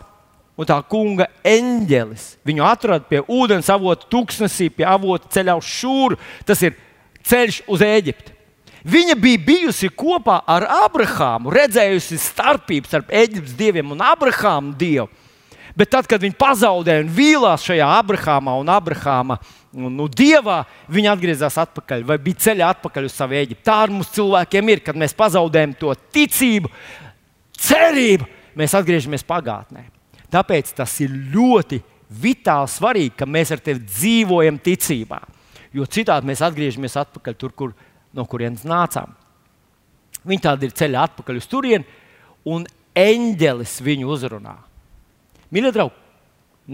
un tā kunga eņģēlis viņu atrada pie ūdens avota, tūkstnesī, pie avota ceļā uz šūru. Tas ir ceļš uz Eģipti. Viņa bija bijusi kopā ar Abrahāmu, redzējusi starpību starp Eģiptes dieviem un Abrahāmu dievu. Bet tad, kad viņi pazaudēja un vīlās šajā Abrahāmā un Abrahāma nu, dievā, viņi atgriezās atpakaļ vai bija ceļā atpakaļ uz savu Eģipti. Tā ar mums cilvēkiem ir, kad mēs pazaudējam to ticību, cerību, mēs atgriežamies pagātnē. Tāpēc tas ir ļoti vitāli svarīgi, ka mēs ar tevi dzīvojam ticībā. Jo citādi mēs atgriežamies atpakaļ tur, kur no kurienes nācām. Viņi tādi ir ceļā atpakaļ uz turieni, un eņģelis viņu uzrunā. Mīļie draugi,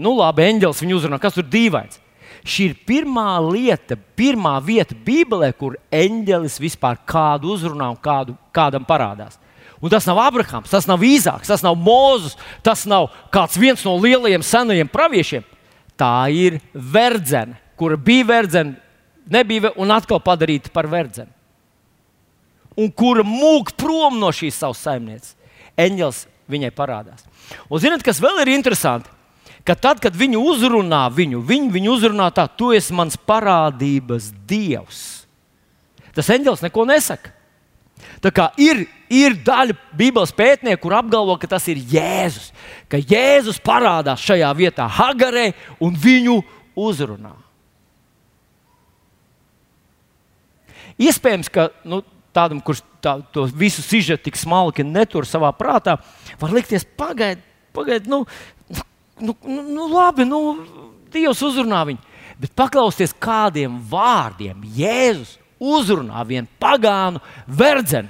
nu labi, eņģelis viņu uzrunā, kas tur dīvains. Šī ir pirmā lieta, pirmā vieta Bībelē, kur eņģelis vispār kādu uzrunā un kādu, kādam parādās. Un tas nav Abrahams, tas nav Īzāks, tas nav Mozus, tas nav kāds no lielajiem senajiem praviešiem. Tā ir verdzene, kura bija verdzene nebija un atkal padarīta par verdzeni. Un kura mūk prom no šīs savas saimnieces. Eņģels viņai parādās. Un zinot, kas vēl ir interesanti? Ka tad, kad viņu uzrunā, viņu, viņu, viņu uzrunā tā, tu esi mans parādības dievs. Tas eņģēlis neko nesaka. Tā kā ir, ir daļa Bībeles pētnieku, kur apgalvo, ka tas ir Jēzus. Ka Jēzus parādās šajā vietā, Hagarē, un viņu uzrunā. Iespējams, ka nu, tādam, kurš tā, to visu sižetu tik smalki netur savā prātā, var likties, pagaidi, pagaidi, nu, nu, nu, nu labi, nu, Dievs uzrunā viņu. Bet paklausieties, kādiem vārdiem Jēzus uzrunā vienu pagānu verdzeni.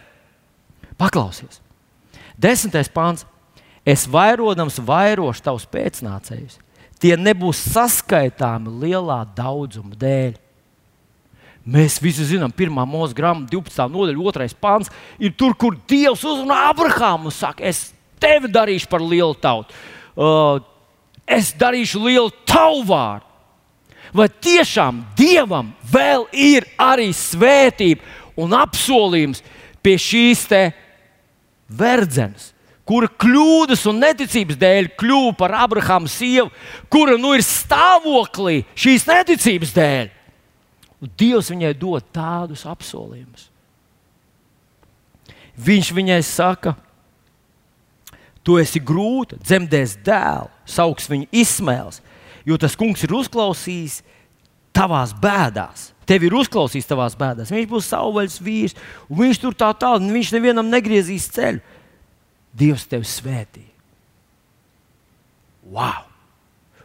Paklausies. Desmitais pāns. Es vairodams vairošu tavus pēcnācējus. Tie nebūs saskaitāmi lielā daudzuma dēļ. Mēs visi zinām, pirmā mūža grāmata, 12. nodaļa, 2. pāns, ir tur, kur Dievs uzrunā Abrahāmu un saka, es tevi darīšu par lielu tautu. Uh, es darīšu lielu tavu vārdu. Vai tiešām Dievam vēl ir arī svētība un apsolījums pie šīs verdzenes, kura kļūdas un neticības dēļ kļuva par Abrahāmu sievu, kura nu ir stāvoklī šīs neticības dēļ? Un Dievs viņai dod tādus apsolījumus. Viņš viņai saka, tu esi grūta, dzemdēs dēlu, sauks viņu izsmēls, jo tas kungs ir uzklausījis tavās bēdās. Tevi ir uzklausījis tavās bēdās. Viņš būs savvaļas vīrs, un viņš tur tā tālu, viņš nevienam negriezīs ceļu. Dievs tevi svētī. Wow!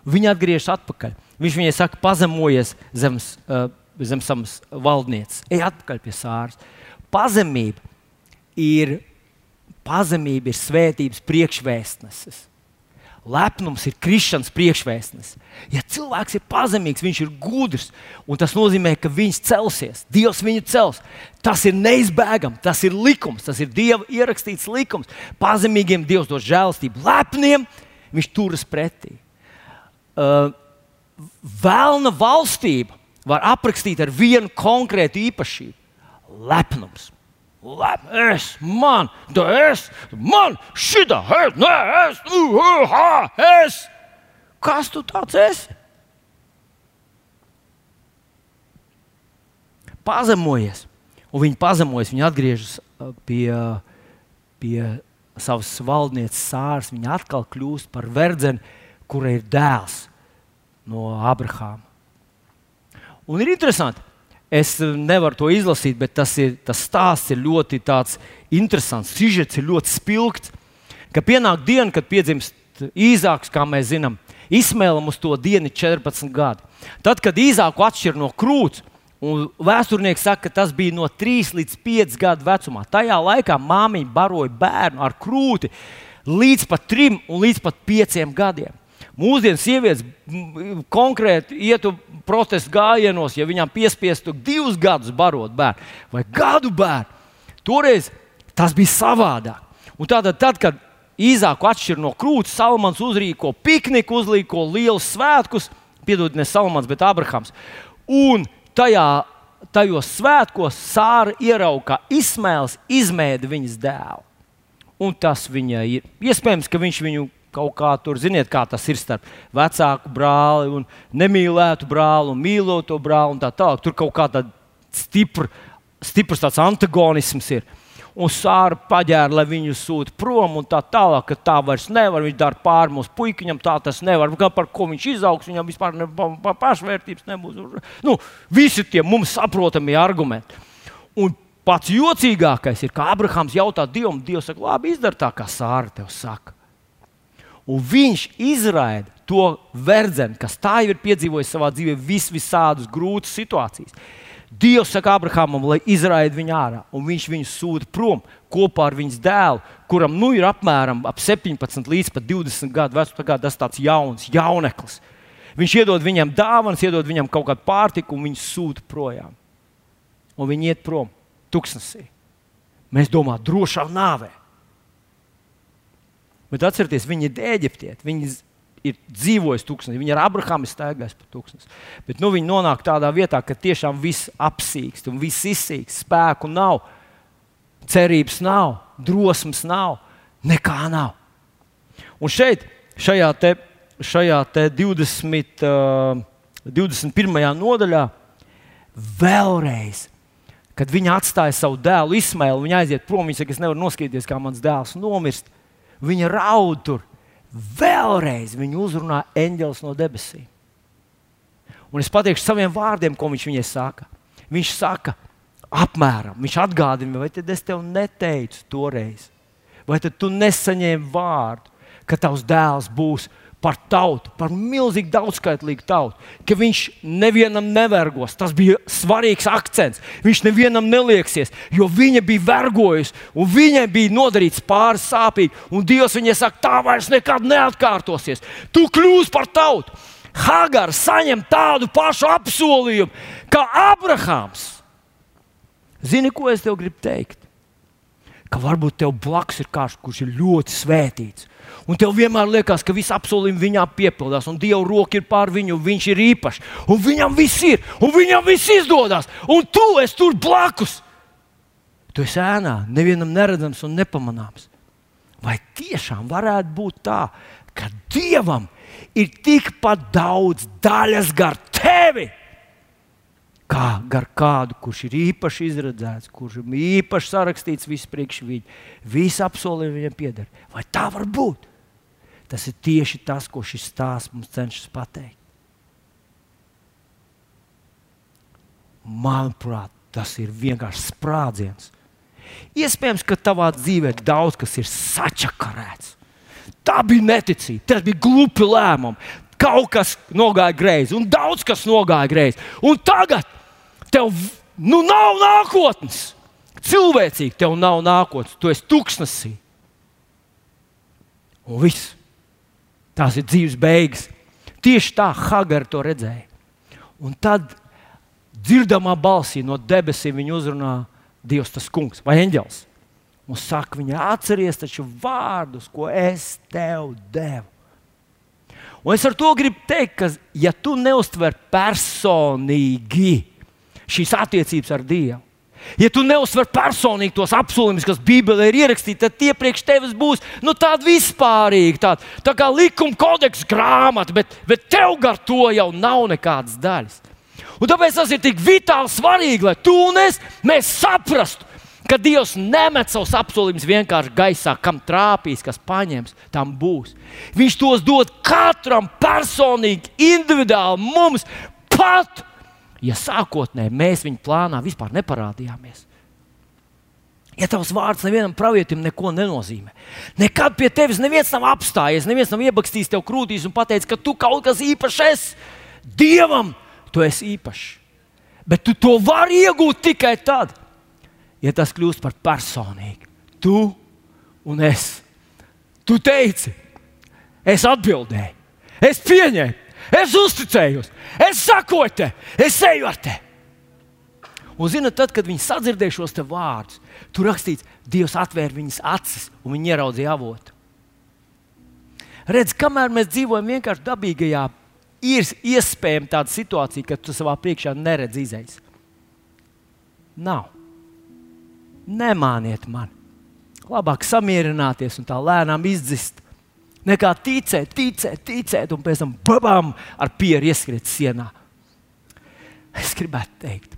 Viņa atgriežas atpakaļ. Viņš viņai saka, pazemojies zemes. Uh, zem savas valdnieces. Ej atpakaļ pie sāras. Pazemība ir, pazemība ir svētības priekšvēstneses. Lepnums ir krišanas priekšvēstnes. Ja cilvēks ir pazemīgs, viņš ir gudrs, un tas nozīmē, ka viņš celsies. Dievs viņu cels. Tas ir neizbēgami, tas ir likums, tas ir Dieva ierakstīts likums. Pazemīgiem Dievs dod žēlastību, lepniem viņš turas pretī. Uh, Vēlna valstība var aprakstīt ar vienu konkrētu īpašību - lepnums. Lep, es, man, da es, man, šitā, es, nē, es, uh, ha, es. Kas tu tāds esi? Pazemojies, un viņi pazemojas, viņi atgriežas uh, pie, pie savas valdnieces sāras. Viņa atkal kļūst par verdzeni, kurai ir dēls no Abrahāma. Un ir interesanti, Es nevaru to izlasīt, bet tas, ir, tas stāsts ir ļoti interesants. Sižets ir ļoti spilgts. Ka pienāk diena, kad piedzimst īzāks, kā mēs zinām, Ismēlam uz to dienu ir 14 gadi. Tad, kad īzāku atšķir no krūts, un vēsturnieks saka, ka tas bija no 3 līdz 5 gadu vecumā, tajā laikā māmiņa baroja bērnu ar krūti līdz pat 3 un līdz pat 5 gadiem. Mūsdienu sievietes konkrēti ietu protestu gājienos, ja viņām piespiestu divus gadus barot bērnu vai gadu bērnu. Toreiz tas bija savādāk. Un tātad, tad, kad īzāku atšķir no krūts, Salmans uzrīko pikniku, uzrīko lielus svētkus, piedod ne Salmans, bet Abrahams. Un tajā, tajos svētkos Sāra ierauga, Ismēls izmēda viņas dēlu. Un tas viņai ir iespējams, ka viņš viņu kaut kā tur, ziniet, kā tas ir starp vecāku brāli un nemīlētu brāli un mīloto brāli un tā tālāk. Tur kaut kā tāds stipr, stiprs tāds antagonisms ir. Un sāra paģēra, lai viņu sūta prom, un tā tālāk, ka tā vairs nevar. Viņš dara pāri mūsu puikiņam, tā tas nevar. Gan par ko viņš izaugs, viņam vispār ne, pa, pa, pašvērtības nebūs. Nu, visi tie mums saprotami argumenti. Un pats jocīgākais ir, ka Abrahams jautā Dievam, Dievs saka, labi, izdara tā, kā Sāra tev saka. Un viņš izraida to verdzeni, kas tā jau ir piedzīvojis savā dzīvē, vis visādus grūtas situācijas. Dievs saka Abrahamam, lai izraida viņu ārā, un viņš viņu sūta prom kopā ar viņas dēlu, kuram nu ir apmēram ap 17 līdz 20 gadu vecums. Tas ir tāds jauns, jauneklis. Viņš iedod viņam dāvanas, iedod viņam kaut kādu pārtiku, un viņš sūta projām. Un viņi iet prom, tuksnesī. Mēs domājam, drošā nāvē. Bet atcerieties, viņi ir eģiptieti. Viņi ir dzīvojis tūkstnesī, viņi ar Abrahāmu staigājis pa tūkstnesi. Bet nu, viņi nonāk tādā vietā, ka tiešām viss apsīkst un viss izsīkst. Spēku nav, cerības nav, drosmes nav, nekā nav. Un šeit, šajā, te, šajā te 20, uh, 21. nodaļā, vēlreiz kad viņa atstāja savu dēlu, Ismailu, viņa aiziet prom. Viņa saka, es nevaru noskatīties, kā mans dēls nomirst. Viņa raud tur. Vēlreiz viņu uzrunā eņģelis no debesīm. Un es pateikšu saviem vārdiem, ko viņš viņai saka. Viņš saka, apmēram, viņš atgādina, vai tad es tev neteicu toreiz, vai tad tu nesaņēmi vārdu, ka tavs dēls būs par tautu, par milzīgi daudzskaitlīgu tautu, ka viņš nevienam nevergos. Tas bija svarīgs akcents. Viņš nevienam nelieksies, jo viņa bija vergojusi, un viņai bija nodarīts pāris sāpīgi. Un Dievs viņai saka, tā vairs nekad neatkārtosies. Tu kļūsi par tautu. Hagara saņem tādu pašu apsolījumu kā Abrahams. Zini, ko es tev gribu teikt? Ka varbūt tev blakus ir kāds, kurš ir ļoti svētīts Un tev vienmēr liekas, ka viss apsolījums viņā piepildās, un Dieva roka ir pār viņu, un viņš ir īpašs. Un viņam viss ir, un viņam viss izdodas, un tu esi tur blakus. Tu esi ēnā, nevienam neredzams un nepamanāms. Vai tiešām varētu būt tā, ka Dievam ir tikpat daudz daļas gar tevi? Kā gar kādu, kurš ir īpaši izredzēts, kurš ir īpaši sarakstīts viss priekš viņa, visi apsolījumi viņam pieder. Vai tā var būt? Tas ir tieši tas, ko šis stāsts mums cenšas pateikt. Manuprāt, tas ir vienkārši sprādziens. Iespējams, ka tavā dzīvē daudz kas ir sačakarēts. Tā bija neticība, tas bija glupi lēmumi. Kaut kas nogāja greizi, un daudz kas nogāja greizi. Un tagad tev nu, nav nākotnes. Cilvēcīgi tev nav nākotnes, tu esi tuksnesī. Un viss. Tās ir dzīves beigas. Tieši tā Hagara to redzēja. Un tad dzirdamā balsī no debesīm viņa uzrunā Dievs, tas kungs vai eņģels. Un saka, viņa atceries taču vārdus, ko es tev devu. Un es ar to gribu teikt, ka, ja tu neuztver personīgi šīs attiecības ar Dievu, Ja tu neuzsver personīgi tos apsolījumus, kas Bībelē ir ierakstīti, tad tie priekš tevis būs nu, tādi vispārīgi, tādi, tā kā likuma kodeksa grāmata, bet, bet tev gar to jau nav nekādas daļas. Un tāpēc tas ir tik vitāli svarīgi, lai tu un es saprastu, ka Dievs nemet savus apsolījumus vienkārši gaisā, kam trāpīs, kas paņems, tam būs. Viņš tos dod katram personīgi, individuāli mums pat ja sākotnēji mēs viņa plānā vispār neparādījāmies. Ja tavs vārds nevienam pravietim neko nenozīmē, nekad pie tevis neviens nav apstājies, neviens nav iebakstījis tev krūtīs un pateicis, ka tu kaut kas īpašs esi. Dievam tu esi īpašs. Bet tu to vari iegūt tikai tad, ja tas kļūst par personīgu. Tu un es. Tu teici, es atbildēju, es pieņēmu, es uzticējos, es sakoju te, es eju ar tevi. Un, zinot, tad, kad viņi sadzirdēja šos vārdus, tur rakstīts, Dievs atvēra viņas acis un viņi ieraudzīja avotu. Redz, kamēr mēs dzīvojam vienkārši dabīgajā, ir iespējama tāda situācija, ka tu savā priekšā neredzi izējas. Nav. Nemāniet man. Labāk samierināties un tā lēnām izdzist, nekā ticēt, ticēt, ticēt un pēc tam babām ar pieru ieskriet sienā. Es gribētu teikt,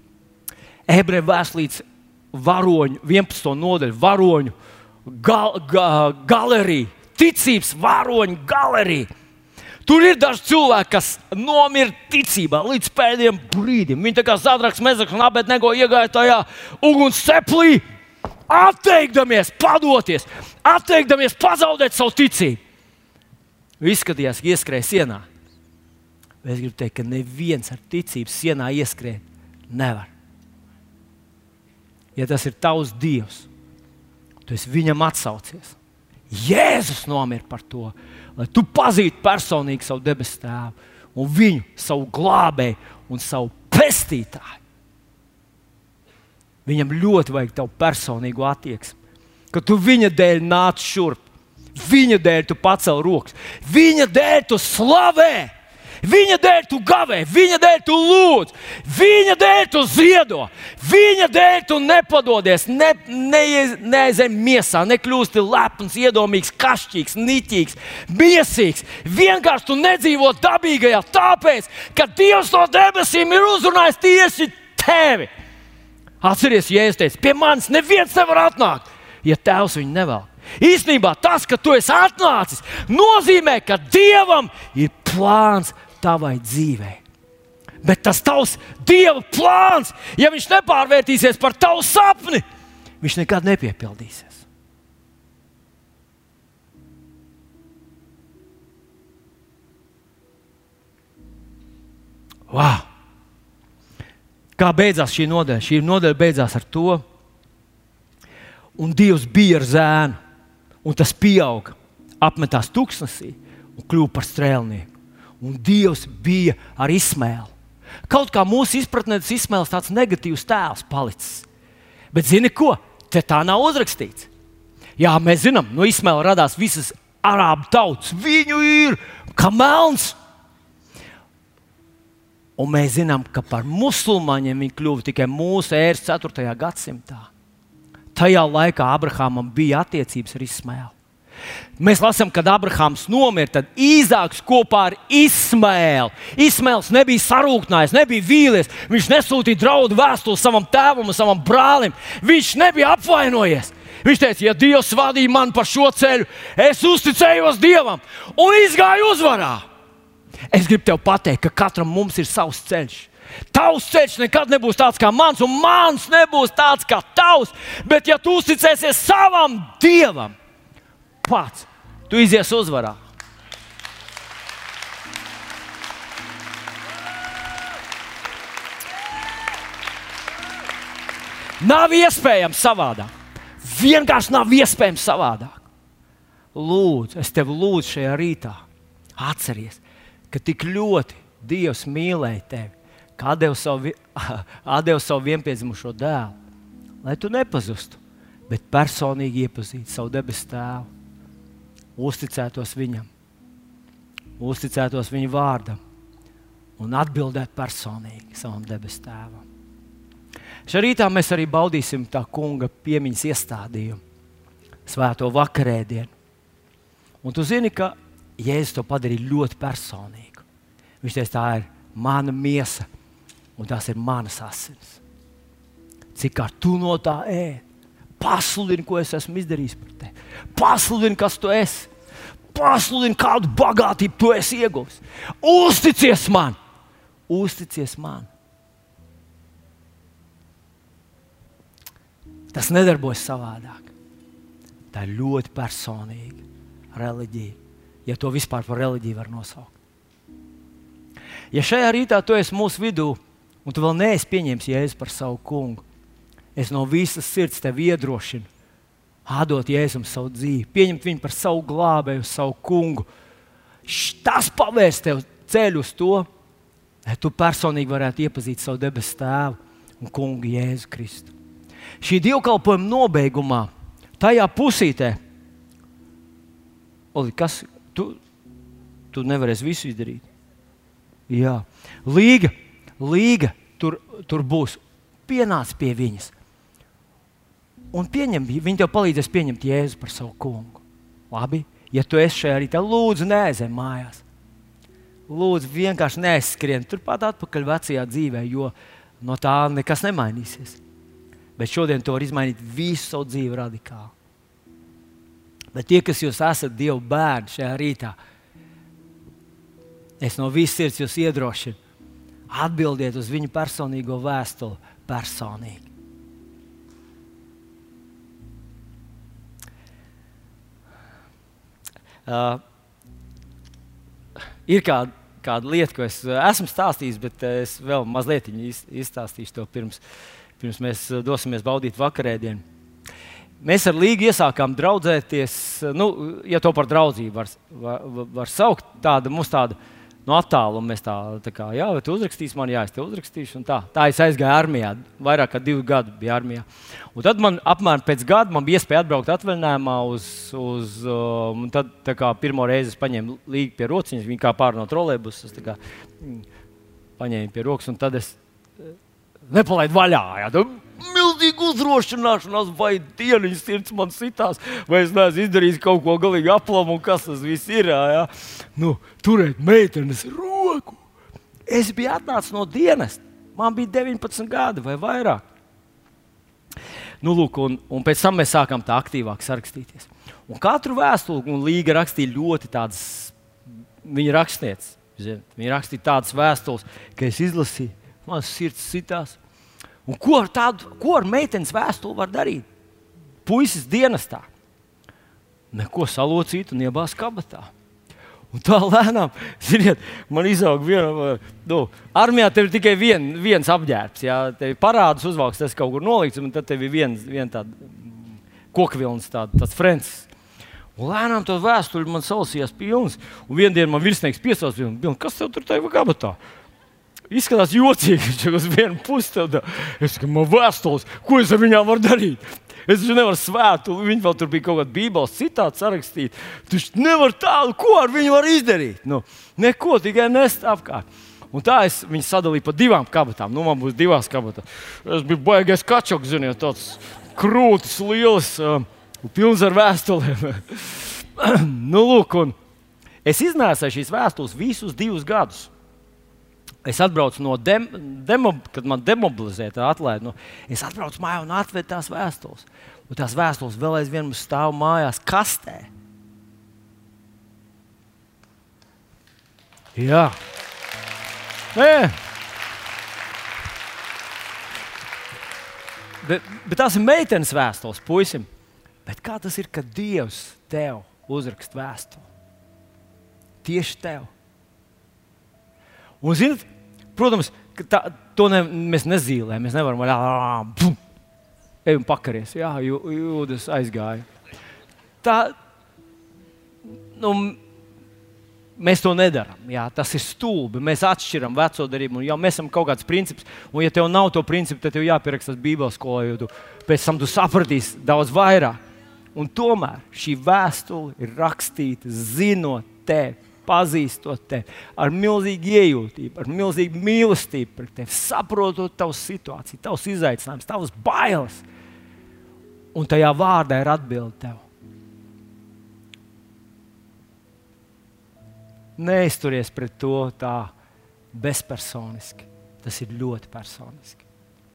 ebreju vēstulītes varoņu, 11. nodaļu, varoņu gal, ga, galerija, ticības varoņu galerija. Tur ir daži cilvēki, kas nomira ticībā līdz pēdējiem brīdim. Viņi tā kā zadraks, mezaks un abednego iegāja tajā uguns ceplī, atteikdamies, padoties, atteikdamies pazaudēt savu ticību. Izskatījās, ka ieskrēja sienā. Bet es gribu teikt, ka neviens ar ticības sienā ieskrēt nevar ja tas ir tavs Dievs, tu viņam atsaucies. Jēzus nomira par to, lai tu pazītu personīgi savu debesu tēvu un viņu, savu glābēju un savu pestītāju. Viņam ļoti vajag tavu personīgo attieksmi, ka tu viņa dēļ nāc šurp, viņa dēļ tu pacēl rokas, viņa dēļ tu slavē. Viņa dēļ tu gavē, viņa dēļ tu lūdz, viņa dēļ tu ziedo, viņa dēļ tu nepadodies, ne, ne, neaizem miesā, nekļūsti lepns, iedomīgs, kašķīgs, niķīgs, biesīgs. Vienkārši tu nedzīvo dabīgajā, tāpēc, ka Dievs no debesīm ir uzrunājis tieši tevi. Atceries, ja es teicu, pie manis neviens nevar atnākt, ja tēvs viņu nevēl. Īsnībā tas, ka tu esi atnācis, nozīmē, ka Dievam ir plāns tavai dzīvei. Bet tas tavs Dieva plāns, ja viņš nepārvērtīsies par tavu sapni, viņš nekad nepiepildīsies. Wow! Kā beidzās šī nodaļa? Šī nodaļa beidzās ar to, un Dievs bija ar zēnu, un tas pieauga, apmetās tuksnesī un kļuva par strēlnieku un Dievs bija ar Ismēlu. Kaut kā mūsu izpratnē tas Ismēls tāds negatīvs tēls palicis. Bet zini ko? Te tā nav uzrakstīts. Jā, mēs zinām, no Ismēla radās visas arābu tautas. Viņu ir kā melns. Un mēs zinām, ka par musulmaņiem viņi kļuva tikai mūsu ēras 4. gadsimtā. Tajā laikā Abrahamam bija attiecības ar Ismēlu. Mēs lasām, kad Abrahāms nomira, tad Īzāks kopā ar Ismēlu. Ismēls nebija sarūknājis, nebija vīlies. Viņš nesūtīja draudu vēstuli savam tēvam un savam brālim. Viņš nebija apvainojies. Viņš teica, ja Dievs vadīja mani pa šo ceļu, es uzticējos Dievam un izgāju uzvarā. Es gribu tev pateikt, ka katram mums ir savs ceļš. Tavs ceļš nekad nebūs tāds kā mans, un mans nebūs tāds kā tavs. Bet, ja tu uzticēsies savam Dievam, pats, tu izies uzvarā. Nav iespējams savādāk. Vienkārši nav iespējams savādāk. Lūdzu, es tevi lūdzu šajā rītā. Atceries, ka tik ļoti Dievs mīlēja tevi, ka deva savu, savu vienpiedzimušo dēlu, lai tu nepazustu, bet personīgi iepazītu savu debesu tēvu uzticētos viņam, uzticētos viņa vārdam un atbildēt personīgi savam debesu tēvam. Šā rītā mēs arī baudīsim tā kunga piemiņas iestādījumu, svēto vakarēdienu. Un tu zini, ka Jēzus to padarīja ļoti personīgu. Viņš teica, tā ir mana miesa un tās ir manas asins. Cik kā tu no tā ēdi? Pasludini, ko es esmu izdarījis par tevi. Pasludini, kas tu esi. Pasludini, kādu bagātību tu esi ieguvis. Uzticies man! Uzticies man! Tas nedarbojas savādāk. Tā ir ļoti personīga reliģija, ja to vispār par reliģiju var nosaukt. Ja šajā rītā tu esi mūsu vidū, un tu vēl neesi pieņēmis jēzu par savu kungu, es no visas sirds tevi iedrošinu, atdot jēzum savu dzīvi, pieņemt viņu par savu glābēju, savu kungu. Tas pavērs tev ceļu uz to, lai tu personīgi varētu iepazīt savu debesu tēvu un kungu Jēzu Kristu. Šī dievkalpojuma nobeigumā, tajā pusītē, Oli, kas tu, tu nevarēsi visu izdarīt? Jā, līga, līga tur, tur būs. Pienāc pie viņas. Un pieņem, viņi tev palīdzēs pieņemt Jēzu par savu kungu. Labi, ja tu esi šajā rītā, lūdzu, neaizej mājās. Lūdzu, vienkārši neaizskrien turpat atpakaļ vecajā dzīvē, jo no tā nekas nemainīsies. Bet šodien to var izmainīt visu savu dzīvi radikāli. Bet tie, kas jūs esat Dieva bērni šajā rītā, es no visas sirds jūs iedrošinu, atbildiet uz viņu personīgo vēstuli personīgi. Uh, ir kāda, kāda lieta, ko es esmu stāstījis, bet es vēl mazliet izstāstīšu to pirms, pirms mēs dosimies baudīt vakarēdienu. Mēs ar Līgu iesākām draudzēties, nu, ja to par draudzību var, var, var saukt. Tāda, mums tāda no attāluma mēs tā, tā kā, jā, tu uzrakstīsi man, jā, es te uzrakstīšu. Tā. tā es aizgāju armijā, vairāk kā divi gadi bija armijā. Un tad man apmēram pēc gada man bija iespēja atbraukt atvaļinājumā uz, uz um, tad kā, pirmo reizi es paņēmu Līgu pie rociņas, viņa kā pār no trolēbus, es kā, paņēmu pie rokas un tad es eh, nepalaidu vaļā. Jā, tu, milzīga uzdrošināšanās, vai dienas sirds man sitās, vai es neesmu izdarījis kaut ko galīgi aplamu, kas tas viss ir. Jā. Nu, turēt meitenes roku. Es biju atnācis no dienas, man bija 19 gadi vai vairāk. Nu, lūk, un, un pēc tam mēs sākām tā aktīvāk sarakstīties. Un katru vēstuli Līga rakstīja ļoti tādas, viņa rakstniece. Viņa rakstīja tādas vēstules, ka es izlasīju, man sirds sitās. Un ko ar tādu, ko ar meitenes vēstuli var darīt? Puisis dienestā. Neko salocīt un iebāzt kabatā. Un tā lēnām, ziniet, man izauga viena, nu, armijā tev ir tikai vien, viens apģērbs. Jā, tev ir parādus uzvalks, tas kaut kur nolikts, un tad tev ir viens, viens tāds kokvilns, tād, tāds frens. Un lēnām to vēstuli man salasījās pilns. Un vienā dienā man virsnieks piesauca, kas tev tur tajā kabatā? Izskatās jocīgi, viņš ir uz vienu pusi. Tad, es domāju, man vēstules, ko es ar viņām varu darīt? Es taču nevaru svētu, viņi vēl tur bija kaut kāda bībeles citāta sarakstīta. Tu nevari tādu, ko ar viņu var izdarīt. Nu, neko, tikai nest apkārt. Un tā es viņu sadalīju pa divām kabatām. Nu, man būs divas kabatas. Es biju baigais kačoks, ziniet, tāds krūtis, liels, uh, pilns ar vēstulēm. nu, lūk, es iznēsēju šīs vēstules visus divus gadus. Es atbraucu no dem, demo, kad man demobilizēja tā atlaide. Nu, es atbraucu mājā un atvedu tās vēstules. Un tās vēstules vēl aizvien stāv mājās kastē. Jā, Nē. Bet, bet tās ir meitenes vēstules, puisim. Bet kā tas ir, kad Dievs tev uzraksta vēstuli? Tieši tev. Un, zinat, protams, tā, to ne, mēs nezīmējam. Mēs nevaram arī ej un pakaries. Jā, jūdas aizgāja. Tā, nu, mēs to nedarām. Jā, tas ir stulbi. Mēs atšķiram veco darījumu. Ja mēs esam kaut kāds princips, un ja tev nav to principu, tad tev jāpieraksta Bībeles skolā, jo tu, pēc tam tu sapratīsi daudz vairāk. Un tomēr šī vēstule ir rakstīta zinot tevi pazīstot tevi, ar milzīgu iejūtību, ar milzīgu mīlestību pret tevi, saprotot tavu situāciju, tavus izaicinājumus, tavas bailes. Un tajā vārdā ir atbilde tev. Neizturies pret to tā bezpersoniski. Tas ir ļoti personiski.